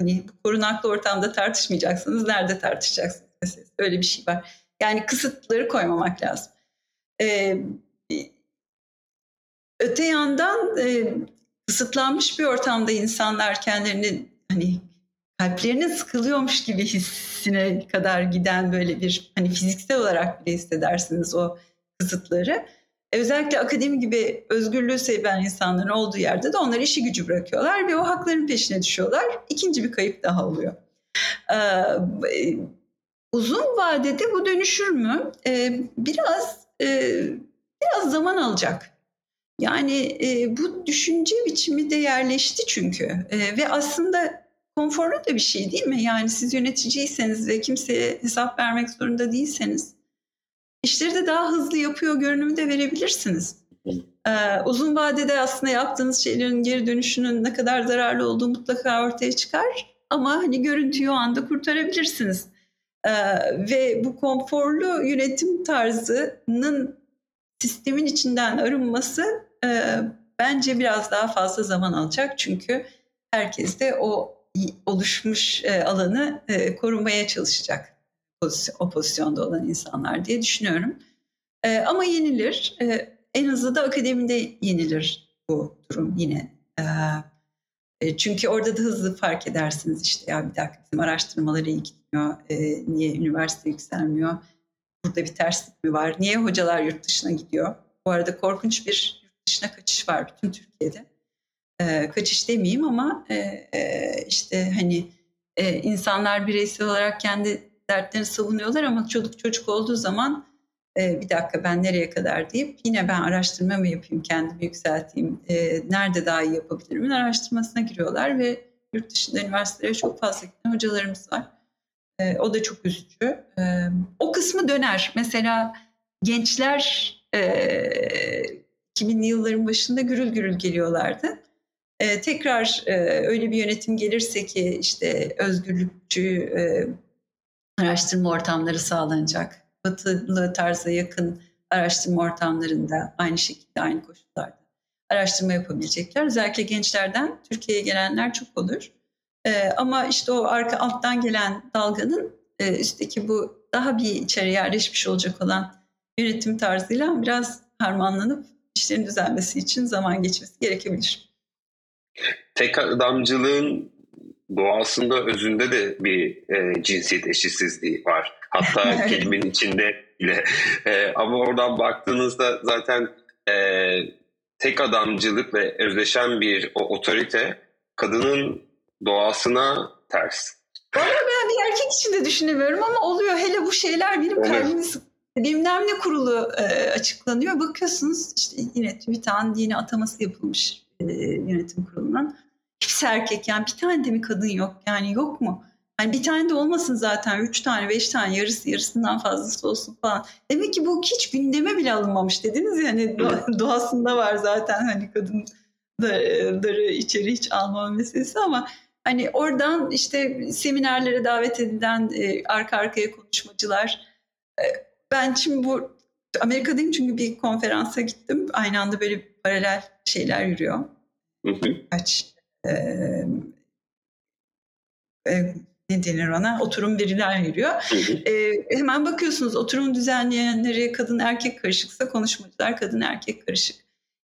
hani korunaklı ortamda tartışmayacaksınız. Nerede tartışacaksınız mesela öyle bir şey var. Yani kısıtları koymamak lazım. E, öte yandan e, kısıtlanmış bir ortamda insanlar kendilerini hani kalplerine sıkılıyormuş gibi hissine kadar giden böyle bir hani fiziksel olarak bile hissedersiniz o kısıtları. E, özellikle akademi gibi özgürlüğü seven insanların olduğu yerde de onlar işi gücü bırakıyorlar ve o hakların peşine düşüyorlar. İkinci bir kayıp daha oluyor. Uzun vadede bu dönüşür mü? Ee, biraz e, biraz zaman alacak. Yani e, bu düşünce biçimi de yerleşti çünkü e, ve aslında konforlu da bir şey değil mi? Yani siz yöneticiyseniz ve kimseye hesap vermek zorunda değilseniz işleri de daha hızlı yapıyor görünümü de verebilirsiniz. Ee, uzun vadede aslında yaptığınız şeylerin geri dönüşünün ne kadar zararlı olduğu mutlaka ortaya çıkar. Ama hani görüntüyü o anda kurtarabilirsiniz. Ee, ve bu konforlu yönetim tarzının sistemin içinden arınması e, bence biraz daha fazla zaman alacak. Çünkü herkes de o oluşmuş e, alanı e, korumaya çalışacak o pozisyonda olan insanlar diye düşünüyorum. Ama yenilir. En hızlı da akademide yenilir bu durum yine. E, çünkü orada da hızlı fark edersiniz işte ya bir dakika bizim araştırmalar iyi gitmiyor. E, niye üniversite yükselmiyor? Burada bir terslik mi var? Niye hocalar yurt dışına gidiyor? Bu arada korkunç bir yurt dışına kaçış var bütün Türkiye'de e, kaçış demeyeyim ama işte hani insanlar bireysel olarak kendi dertlerini savunuyorlar ama çocuk çocuk olduğu zaman e, bir dakika ben nereye kadar deyip yine ben araştırma mı yapayım kendimi yükselteyim e, nerede daha iyi yapabilirim araştırmasına giriyorlar ve yurt dışında üniversitelere çok fazla giden hocalarımız var. E, o da çok üzücü. E, o kısmı döner. Mesela gençler e, 2000'li yılların başında gürül gürül geliyorlardı. Ee, tekrar e, öyle bir yönetim gelirse ki işte özgürlükçü e, araştırma ortamları sağlanacak. Batılı tarza yakın araştırma ortamlarında aynı şekilde aynı koşullarda araştırma yapabilecekler. Özellikle gençlerden Türkiye'ye gelenler çok olur. E, ama işte o arka alttan gelen dalganın e, üstteki bu daha bir içeri yerleşmiş olacak olan yönetim tarzıyla biraz harmanlanıp işlerin düzelmesi için zaman geçmesi gerekebilir. Tek adamcılığın doğasında özünde de bir e, cinsiyet eşitsizliği var. Hatta [LAUGHS] kelimenin içinde bile. E, ama oradan baktığınızda zaten e, tek adamcılık ve özdeşen bir o otorite kadının doğasına ters. Vallahi ben bir erkek için de düşünemiyorum ama oluyor. Hele bu şeyler benim Evet. kalbimi Bilmem ne kurulu e, açıklanıyor. Bakıyorsunuz işte yine TÜBİTAK'ın yeni ataması yapılmış e, yönetim kurulundan. Hepsi erkek yani bir tane de mi kadın yok? Yani yok mu? Yani bir tane de olmasın zaten. Üç tane, beş tane yarısı yarısından fazlası olsun falan. Demek ki bu hiç gündeme bile alınmamış dediniz ya. Hani doğa- [LAUGHS] doğasında var zaten hani kadınları içeri hiç almama meselesi ama Hani oradan işte seminerlere davet edilen e, arka arkaya konuşmacılar. E, ben şimdi bu Amerika'dayım çünkü bir konferansa gittim. Aynı anda böyle paralel şeyler yürüyor. Kaç e, e, ne denir ona? Oturum biriler yürüyor. Hı hı. E, hemen bakıyorsunuz oturum düzenleyenleri kadın erkek karışıksa konuşmacılar kadın erkek karışık.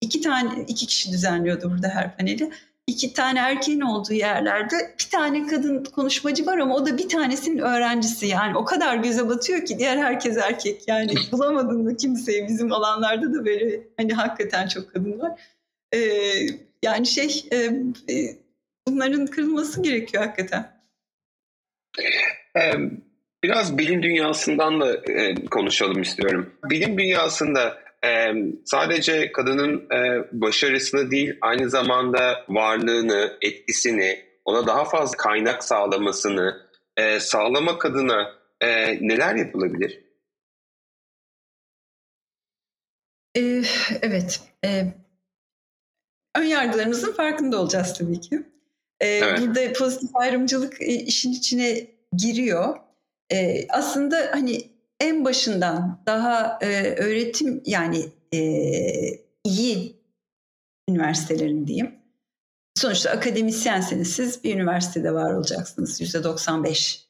İki tane iki kişi düzenliyordu burada her paneli. İki tane erkeğin olduğu yerlerde bir tane kadın konuşmacı var ama o da bir tanesinin öğrencisi yani o kadar göze batıyor ki diğer herkes erkek yani bulamadın da kimseyi bizim alanlarda da böyle hani hakikaten çok kadın var. E, yani şey e, e, bunların kırılması gerekiyor hakikaten. Biraz bilim dünyasından da e, konuşalım istiyorum. Bilim dünyasında sadece kadının e, başarısını değil, aynı zamanda varlığını, etkisini, ona daha fazla kaynak sağlamasını e, sağlamak adına neler yapılabilir? Evet. Ön yargılarımızın farkında olacağız tabii ki. Ee, Evet. Burada pozitif ayrımcılık e, işin içine giriyor. Ee, aslında hani en başından daha e, öğretim yani e, iyi üniversitelerin diyeyim. Sonuçta akademisyenseniz siz bir üniversitede var olacaksınız. Yüzde 95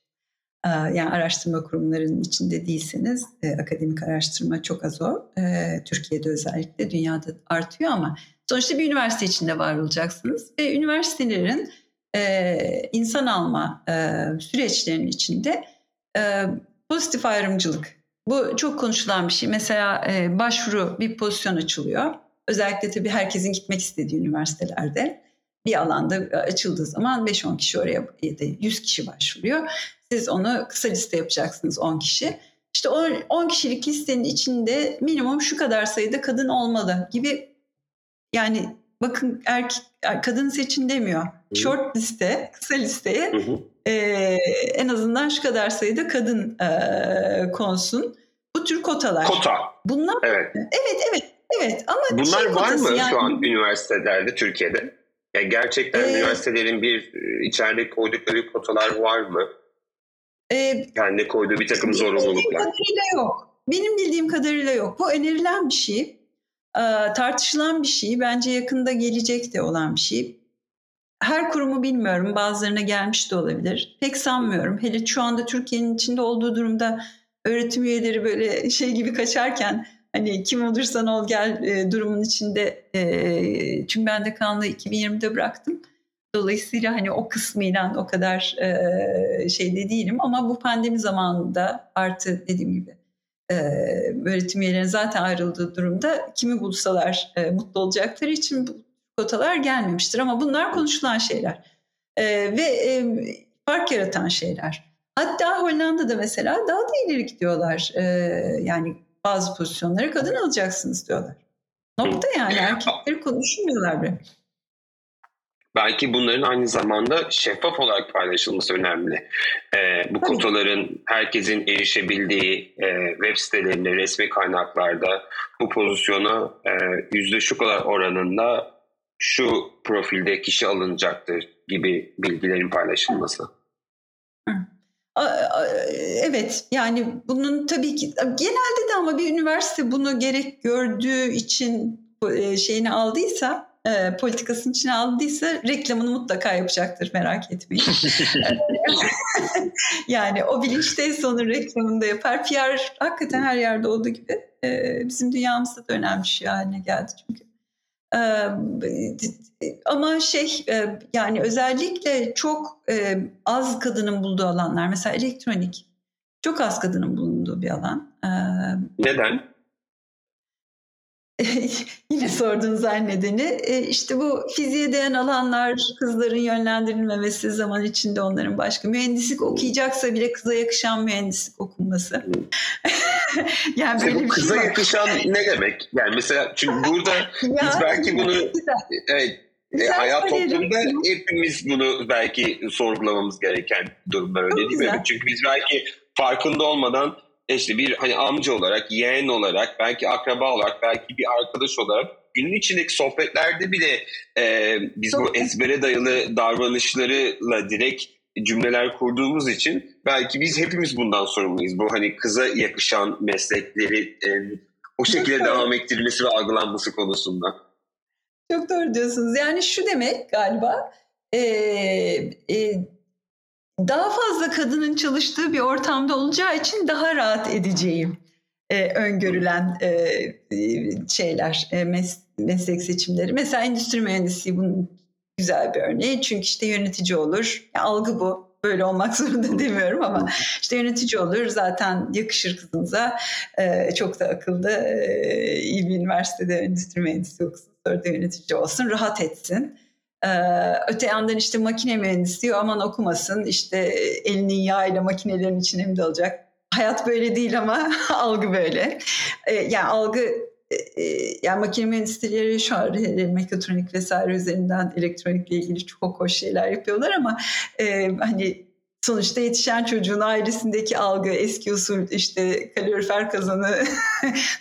ee, yani araştırma kurumlarının içinde değilseniz e, akademik araştırma çok az o. E, Türkiye'de özellikle dünyada artıyor ama sonuçta bir üniversite içinde var olacaksınız. Ve üniversitelerin e, insan alma e, süreçlerinin içinde e, pozitif ayrımcılık. Bu çok konuşulan bir şey. Mesela e, başvuru bir pozisyon açılıyor. Özellikle tabii herkesin gitmek istediği üniversitelerde bir alanda açıldığı zaman 5-10 kişi oraya ya da 100 kişi başvuruyor. Siz onu kısa liste yapacaksınız 10 kişi. İşte o 10 kişilik listenin içinde minimum şu kadar sayıda kadın olmalı gibi yani bakın erkek kadın seçin demiyor. Short liste, kısa listeye Hı hı. e, en azından şu kadar sayıda kadın e, konsun. Bu tür kotalar. Kota, Bunlar evet. evet evet evet ama Bunlar şey var mı yani- şu an üniversitelerde Türkiye'de? Yani gerçekten Ee, üniversitelerin bir içeride koydukları kotalar var mı? E, Kendi koyduğu bir takım Benim bildiğim zorunluluklar. kadarıyla yok. Benim bildiğim kadarıyla yok. Bu önerilen bir şey. Ee, tartışılan bir şey. Bence yakında gelecek de olan bir şey. Her kurumu bilmiyorum. Bazılarına gelmiş de olabilir. Pek sanmıyorum. Hele şu anda Türkiye'nin içinde olduğu durumda öğretim üyeleri böyle [LAUGHS] şey gibi kaçarken hani kim olursan ol gel e, durumun içinde. E, çünkü ben de kanlı 2020'de bıraktım. Dolayısıyla hani o kısmıyla o kadar e, şeyde değilim ama bu pandemi zamanında artı dediğim gibi e, öğretim üyelerinin zaten ayrıldığı durumda kimi bulsalar e, mutlu olacakları için bu kotalar gelmemiştir. Ama bunlar konuşulan şeyler E, ve e, fark yaratan şeyler. Hatta Hollanda'da mesela daha da ileri gidiyorlar. E, yani bazı pozisyonlara kadın alacaksınız diyorlar. Nokta yani erkekleri konuşmuyorlar bile. Belki bunların aynı zamanda şeffaf olarak paylaşılması önemli. Ee, bu kotaların herkesin erişebildiği e, web sitelerinde, resmi kaynaklarda bu pozisyona e, yüzde şu kadar oranında şu profilde kişi alınacaktır gibi bilgilerin paylaşılması. Evet yani bunun tabii ki genelde de ama bir üniversite bunu gerek gördüğü için e, şeyini aldıysa e, politikasının içine aldıysa reklamını mutlaka yapacaktır merak etmeyin. [LAUGHS] [LAUGHS] yani o bilinçteyse onun reklamını da yapar. PR hakikaten her yerde olduğu gibi e, bizim dünyamızda da önemli bir şey haline geldi çünkü. E, ama şey e, yani özellikle çok e, az kadının bulduğu alanlar mesela elektronik çok az kadının bulunduğu bir alan. E, Neden? [LAUGHS] yine sorduğunuz aynı nedeni e, işte bu fiziğe değen alanlar kızların yönlendirilmemesi zaman içinde onların başka mühendislik okuyacaksa bile kıza yakışan mühendislik okunması. [LAUGHS] yani böyle bu kıza şey yakışan ne demek? Yani mesela çünkü burada [LAUGHS] biz belki bunu evet, e, hayat toplumda hepimiz bunu belki sorgulamamız gereken durumlar. Öyle değil mi? Çünkü biz belki farkında olmadan işte bir hani amca olarak, yeğen olarak, belki akraba olarak, belki bir arkadaş olarak günün içindeki sohbetlerde bile e, biz bu ezbere dayalı davranışlarıyla direkt cümleler kurduğumuz için belki biz hepimiz bundan sorumluyuz. Bu hani kıza yakışan meslekleri e, o şekilde devam ettirilmesi ve algılanması konusunda. Çok doğru diyorsunuz. Yani şu demek galiba e, e, daha fazla kadının çalıştığı bir ortamda olacağı için daha rahat edeceğim e, öngörülen e, şeyler, e, mes meslek seçimleri. Mesela endüstri mühendisliği bunun güzel bir örneği. Çünkü işte yönetici olur. Yani algı bu. Böyle olmak [LAUGHS] zorunda demiyorum ama işte yönetici olur. Zaten yakışır kızınıza. E, çok da akıllı. E, iyi bir üniversitede endüstri mühendisliği okusun. Sonra da yönetici olsun. Rahat etsin. Ee, öte yandan işte makine mühendisliği aman okumasın işte elinin yağıyla makinelerin içine mi dalacak? Hayat böyle değil ama [LAUGHS] algı böyle. Ee, yani algı e, e, yani makine mühendisleri şu an mekatronik vesaire üzerinden elektronikle ilgili çok hoş şeyler yapıyorlar ama e, hani sonuçta yetişen çocuğun ailesindeki algı eski usul işte kalorifer kazanı [LAUGHS]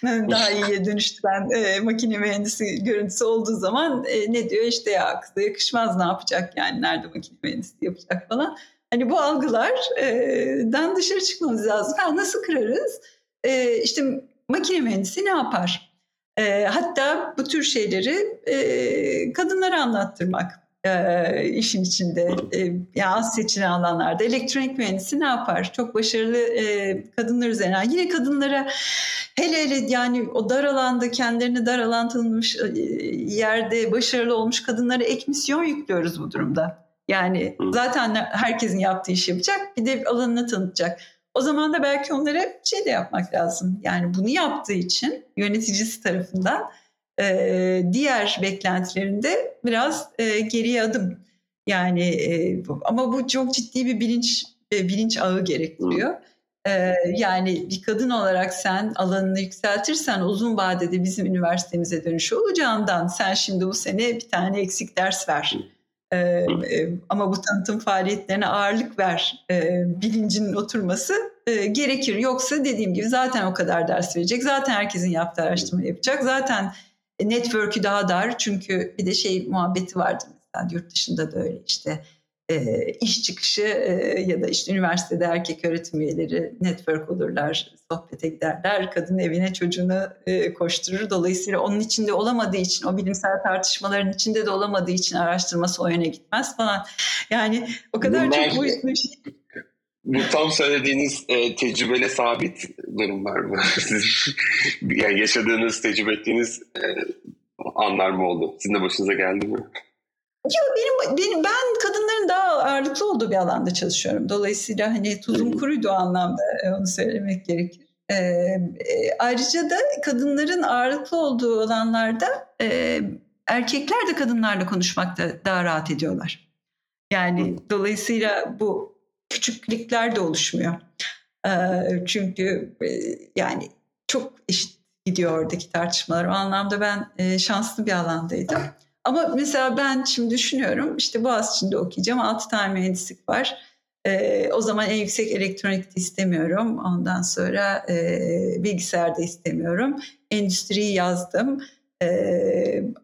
daha iyiye dönüştüren e, makine mühendisi görüntüsü olduğu zaman e, ne diyor işte ya kıza yakışmaz ne yapacak yani nerede makine mühendisi yapacak falan. Hani bu algılardan e, dışarı çıkmamız lazım. Ha, nasıl kırarız? E, işte makine mühendisi ne yapar? E, hatta bu tür şeyleri e, kadınlara anlattırmak e, işin içinde e, yani az seçilen alanlarda elektronik mühendisi ne yapar? Çok başarılı e, kadınlar üzerine. Yine kadınlara hele hele yani o dar alanda kendilerini dar alan tanınmış e, yerde başarılı olmuş kadınlara ek misyon yüklüyoruz bu durumda. Yani zaten herkesin yaptığı işi yapacak bir de alanını tanıtacak. O zaman da belki onlara şey de yapmak lazım. Yani bunu yaptığı için yöneticisi tarafından e, diğer beklentilerinde biraz e, geriye adım. Yani e, ama bu çok ciddi bir bilinç e, bilinç ağı gerektiriyor. E, yani bir kadın olarak sen alanını yükseltirsen uzun vadede bizim üniversitemize dönüşü olacağından sen şimdi bu sene bir tane eksik ders ver. Ee, e, ama bu tanıtım faaliyetlerine ağırlık ver e, bilincinin oturması e, gerekir. Yoksa dediğim gibi zaten o kadar ders verecek. Zaten herkesin yaptığı araştırma yapacak. Zaten e, network'ü daha dar çünkü bir de şey muhabbeti vardır mesela yurt dışında da öyle işte e, iş çıkışı e, ya da işte üniversitede erkek öğretim üyeleri network olurlar, sohbete giderler, kadın evine çocuğunu e, koşturur. Dolayısıyla onun içinde olamadığı için, o bilimsel tartışmaların içinde de olamadığı için araştırması o yöne gitmez falan. Yani o kadar Bunlar... çok boyutlu şey bu tam söylediğiniz e, tecrübeyle sabit durumlar mı? [LAUGHS] yani yaşadığınız, tecrübe ettiğiniz e, anlar mı oldu? Sizin de başınıza geldi mi? Yok benim, benim ben kadınların daha ağırlıklı olduğu bir alanda çalışıyorum. Dolayısıyla hani tuzum kuruydu o anlamda e, onu söylemek gerekir. Ee, e, ayrıca da kadınların ağırlıklı olduğu alanlarda e, erkekler de kadınlarla konuşmakta daha rahat ediyorlar. Yani dolayısıyla bu küçüklükler de oluşmuyor. Çünkü yani çok eşit gidiyor oradaki tartışmalar. O anlamda ben şanslı bir alandaydım. Ama mesela ben şimdi düşünüyorum işte Boğaziçi'nde okuyacağım. 6 tane mühendislik var. Ee, o zaman en yüksek elektronik de istemiyorum. Ondan sonra e, bilgisayar da istemiyorum. Endüstriyi yazdım.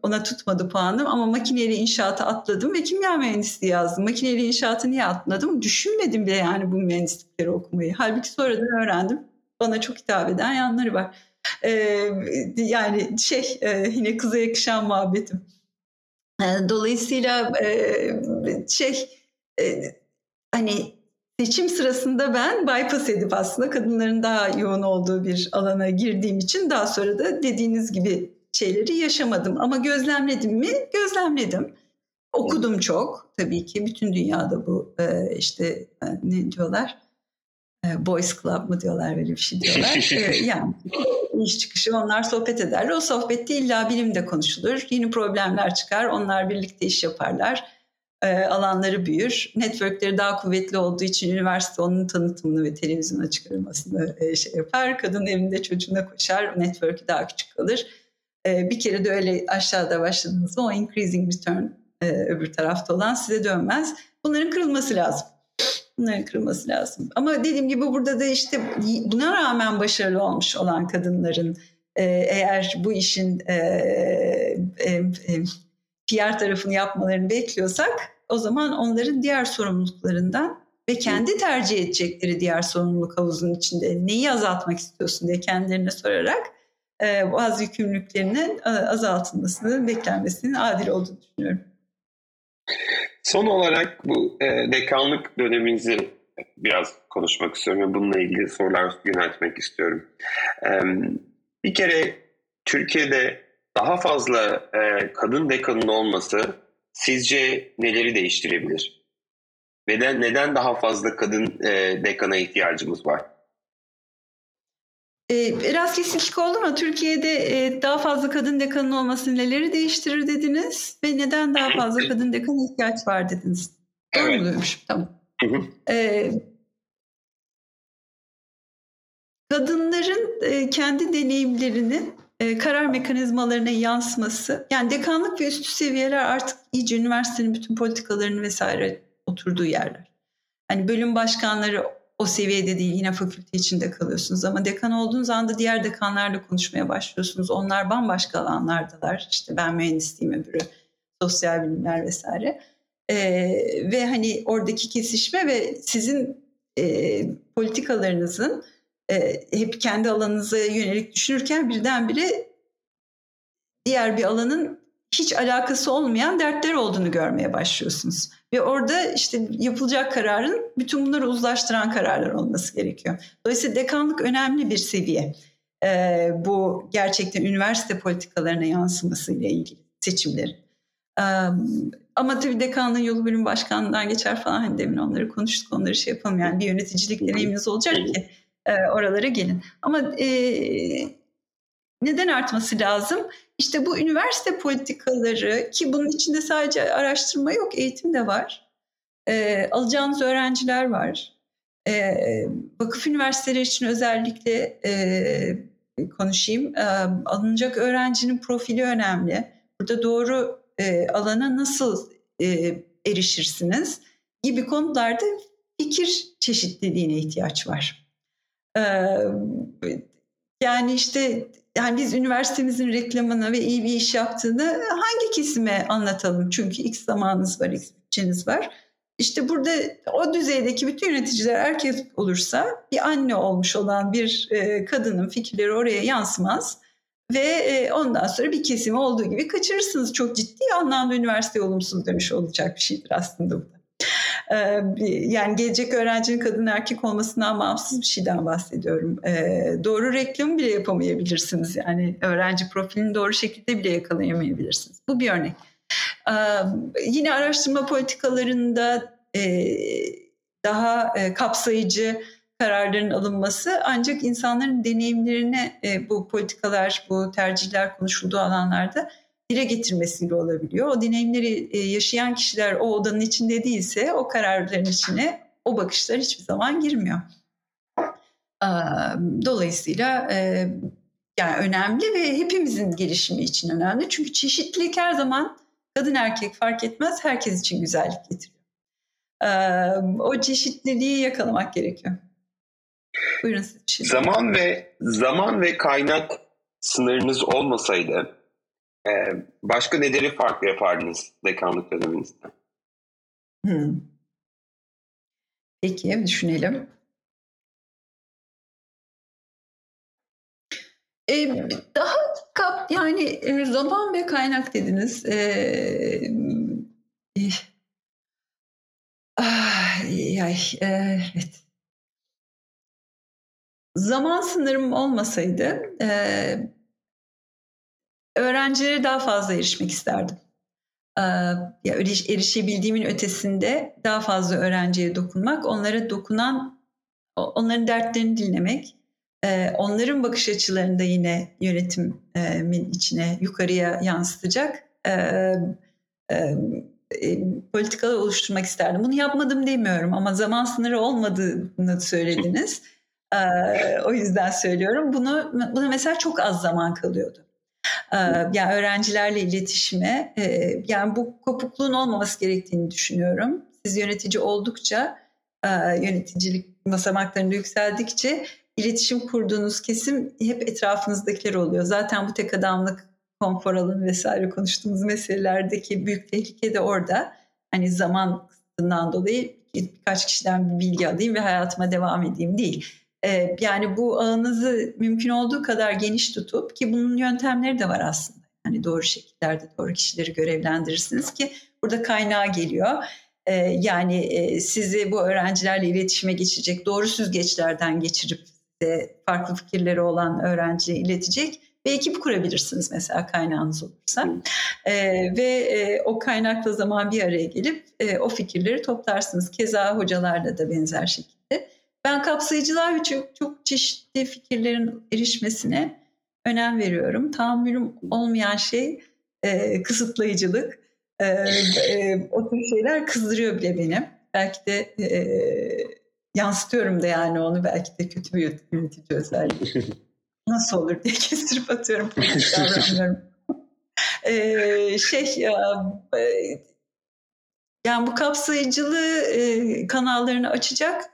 Ona tutmadı puanım ama makineli inşaatı atladım ve kimya mühendisliği yazdım. Makineli inşaatı niye atladım? Düşünmedim bile yani bu mühendislikleri okumayı. Halbuki sonradan öğrendim. Bana çok hitap eden yanları var. Yani şey yine kıza yakışan muhabbetim. Dolayısıyla şey hani seçim sırasında ben bypass edip aslında kadınların daha yoğun olduğu bir alana girdiğim için daha sonra da dediğiniz gibi şeyleri yaşamadım. Ama gözlemledim mi? Gözlemledim. Okudum çok tabii ki. Bütün dünyada bu e, işte e, ne diyorlar? E, Boys Club mı diyorlar böyle bir şey diyorlar. [LAUGHS] yani iş çıkışı onlar sohbet ederler. O sohbette illa bilim de konuşulur. Yeni problemler çıkar. Onlar birlikte iş yaparlar. E, alanları büyür. Networkleri daha kuvvetli olduğu için üniversite onun tanıtımını ve televizyona çıkarılmasını e, şey yapar. Kadın evinde çocuğuna koşar. Network'ü daha küçük kalır. E, bir kere de öyle aşağıda başladığınızda o increasing return e, öbür tarafta olan size dönmez. Bunların kırılması lazım. Bunların kırılması lazım. Ama dediğim gibi burada da işte buna rağmen başarılı olmuş olan kadınların e, eğer bu işin e, e, PR tarafını yapmalarını bekliyorsak o zaman onların diğer sorumluluklarından ve kendi tercih edecekleri diğer sorumluluk havuzunun içinde neyi azaltmak istiyorsun diye kendilerine sorarak bazı yükümlülüklerinin azaltılmasını, beklenmesinin adil olduğunu düşünüyorum. Son olarak bu e, dekanlık döneminizi biraz konuşmak istiyorum ve bununla ilgili sorular yöneltmek istiyorum. E, bir kere Türkiye'de daha fazla e, kadın dekanın olması sizce neleri değiştirebilir? Neden neden daha fazla kadın e, dekana ihtiyacımız var? E, biraz kesinlik oldu ama Türkiye'de e, daha fazla kadın dekanın olması neleri değiştirir dediniz ve neden daha fazla kadın dekana ihtiyaç var dediniz. Doğru evet. mu duymuşum? Tamam. Hı hı. E, kadınların e, kendi deneyimlerinin e, karar mekanizmalarına yansıması, yani dekanlık ve üstü seviyeler artık iyice üniversitenin bütün politikalarını vesaire oturduğu yerler. Hani bölüm başkanları o seviyede değil yine fakülte içinde kalıyorsunuz ama dekan olduğunuz anda diğer dekanlarla konuşmaya başlıyorsunuz. Onlar bambaşka alanlardalar. İşte ben mühendisliğim öbürü sosyal bilimler vesaire. Ee, ve hani oradaki kesişme ve sizin e, politikalarınızın e, hep kendi alanınıza yönelik düşünürken birdenbire diğer bir alanın hiç alakası olmayan dertler olduğunu görmeye başlıyorsunuz. Ve orada işte yapılacak kararın bütün bunları uzlaştıran kararlar olması gerekiyor. Dolayısıyla dekanlık önemli bir seviye. Ee, bu gerçekten üniversite politikalarına yansımasıyla ilgili seçimlerin. Ee, ama tabii dekanlığın yolu bölüm başkanlığından geçer falan. Hani demin onları konuştuk, onları şey yapalım. Yani bir yöneticilik deneyiminiz olacak ki e, oralara gelin. Ama e, neden artması lazım? İşte bu üniversite politikaları ki bunun içinde sadece araştırma yok, eğitim de var. E, alacağınız öğrenciler var. E, vakıf üniversiteleri için özellikle e, konuşayım. E, alınacak öğrencinin profili önemli. Burada doğru e, alana nasıl e, erişirsiniz gibi konularda fikir çeşitliliğine ihtiyaç var. E, yani işte yani biz üniversitemizin reklamını ve iyi bir iş yaptığını hangi kesime anlatalım? Çünkü X zamanınız var, X bütçeniz var. İşte burada o düzeydeki bütün yöneticiler erkek olursa bir anne olmuş olan bir e, kadının fikirleri oraya yansımaz. Ve e, ondan sonra bir kesimi olduğu gibi kaçırırsınız. Çok ciddi anlamda üniversite olumsuz demiş olacak bir şeydir aslında bu da. Ee, yani gelecek öğrencinin kadın erkek olmasından bağımsız bir şeyden bahsediyorum. Ee, doğru reklam bile yapamayabilirsiniz. Yani öğrenci profilini doğru şekilde bile yakalayamayabilirsiniz. Bu bir örnek. Ee, yine araştırma politikalarında e, daha e, kapsayıcı kararların alınması ancak insanların deneyimlerine e, bu politikalar, bu tercihler konuşulduğu alanlarda dile getirmesiyle olabiliyor. O deneyimleri e, yaşayan kişiler o odanın içinde değilse o kararların içine o bakışlar hiçbir zaman girmiyor. Dolayısıyla e, yani önemli ve hepimizin gelişimi için önemli. Çünkü çeşitlilik her zaman kadın erkek fark etmez herkes için güzellik getiriyor. O çeşitliliği yakalamak gerekiyor. Buyurun siz şey. Zaman ve zaman ve kaynak sınırınız olmasaydı ee, başka neleri farklı yapardınız dekanlık döneminizde? Hmm. Peki düşünelim. Ee, daha kap yani e, zaman ve kaynak dediniz. Ee, ay, ay, e, evet. Zaman sınırım olmasaydı e, öğrencilere daha fazla erişmek isterdim. Ee, ya erişebildiğimin ötesinde daha fazla öğrenciye dokunmak, onlara dokunan, onların dertlerini dinlemek, e, onların bakış açılarını da yine yönetimin içine yukarıya yansıtacak e, e, politikalar oluşturmak isterdim. Bunu yapmadım demiyorum ama zaman sınırı olmadığını söylediniz. [LAUGHS] E, o yüzden söylüyorum. Bunu buna mesela çok az zaman kalıyordu. E, yani öğrencilerle iletişime, e, yani bu kopukluğun olmaması gerektiğini düşünüyorum. Siz yönetici oldukça, e, yöneticilik basamaklarında yükseldikçe iletişim kurduğunuz kesim hep etrafınızdakiler oluyor. Zaten bu tek adamlık konfor alanı vesaire konuştuğumuz meselelerdeki büyük tehlike de orada. Hani zaman kısıtından dolayı birkaç kişiden bir bilgi alayım ve hayatıma devam edeyim değil. Ee, yani bu ağınızı mümkün olduğu kadar geniş tutup ki bunun yöntemleri de var aslında. Hani doğru şekillerde doğru kişileri görevlendirirsiniz ki burada kaynağı geliyor. Ee, yani e, sizi bu öğrencilerle iletişime geçecek doğru süzgeçlerden geçirip farklı fikirleri olan öğrenciye iletecek bir ekip kurabilirsiniz mesela kaynağınız olursa. E, ve e, o kaynakla zaman bir araya gelip e, o fikirleri toplarsınız. Keza hocalarla da benzer şekilde. Ben kapsayıcılar ve çok, çok çeşitli fikirlerin erişmesine önem veriyorum. Tahammülüm olmayan şey e, kısıtlayıcılık. E, e, o tür şeyler kızdırıyor bile beni. Belki de e, yansıtıyorum da yani onu belki de kötü bir yönetici özelliği. [LAUGHS] Nasıl olur diye kestirip atıyorum. [LAUGHS] davranmıyorum. ee, şey ya, e, yani bu kapsayıcılığı e, kanallarını açacak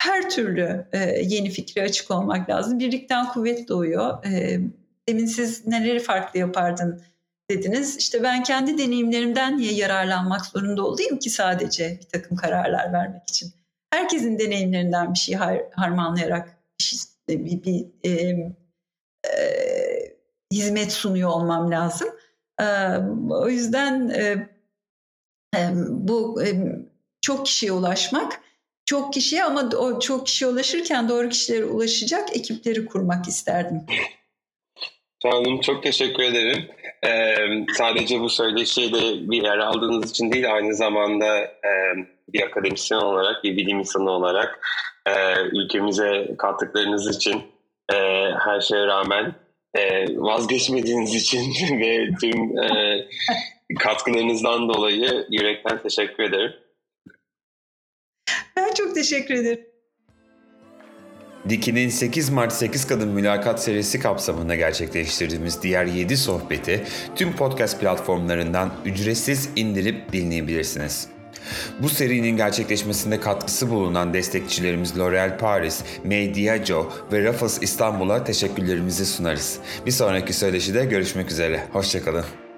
her türlü e, yeni fikre açık olmak lazım. Birlikten kuvvet doğuyor. E, demin siz neleri farklı yapardın dediniz. İşte ben kendi deneyimlerimden niye yararlanmak zorunda olayım ki sadece bir takım kararlar vermek için. Herkesin deneyimlerinden bir şey har harmanlayarak bir, şey, bir, bir e, e, hizmet sunuyor olmam lazım. E, o yüzden e, e, bu e, çok kişiye ulaşmak, çok kişiye ama o çok kişiye ulaşırken doğru kişilere ulaşacak ekipleri kurmak isterdim. Canım çok teşekkür ederim. Ee, sadece bu söyleşiyle bir yer aldığınız için değil aynı zamanda e, bir akademisyen olarak, bir bilim insanı olarak e, ülkemize kattıklarınız için e, her şeye rağmen e, vazgeçmediğiniz için [LAUGHS] ve tüm e, katkılarınızdan dolayı yürekten teşekkür ederim. Ben çok teşekkür ederim. Diki'nin 8 Mart 8 Kadın Mülakat serisi kapsamında gerçekleştirdiğimiz diğer 7 sohbeti tüm podcast platformlarından ücretsiz indirip dinleyebilirsiniz. Bu serinin gerçekleşmesinde katkısı bulunan destekçilerimiz L'Oréal Paris, May Diageo ve Raffles İstanbul'a teşekkürlerimizi sunarız. Bir sonraki söyleşide görüşmek üzere. Hoşçakalın.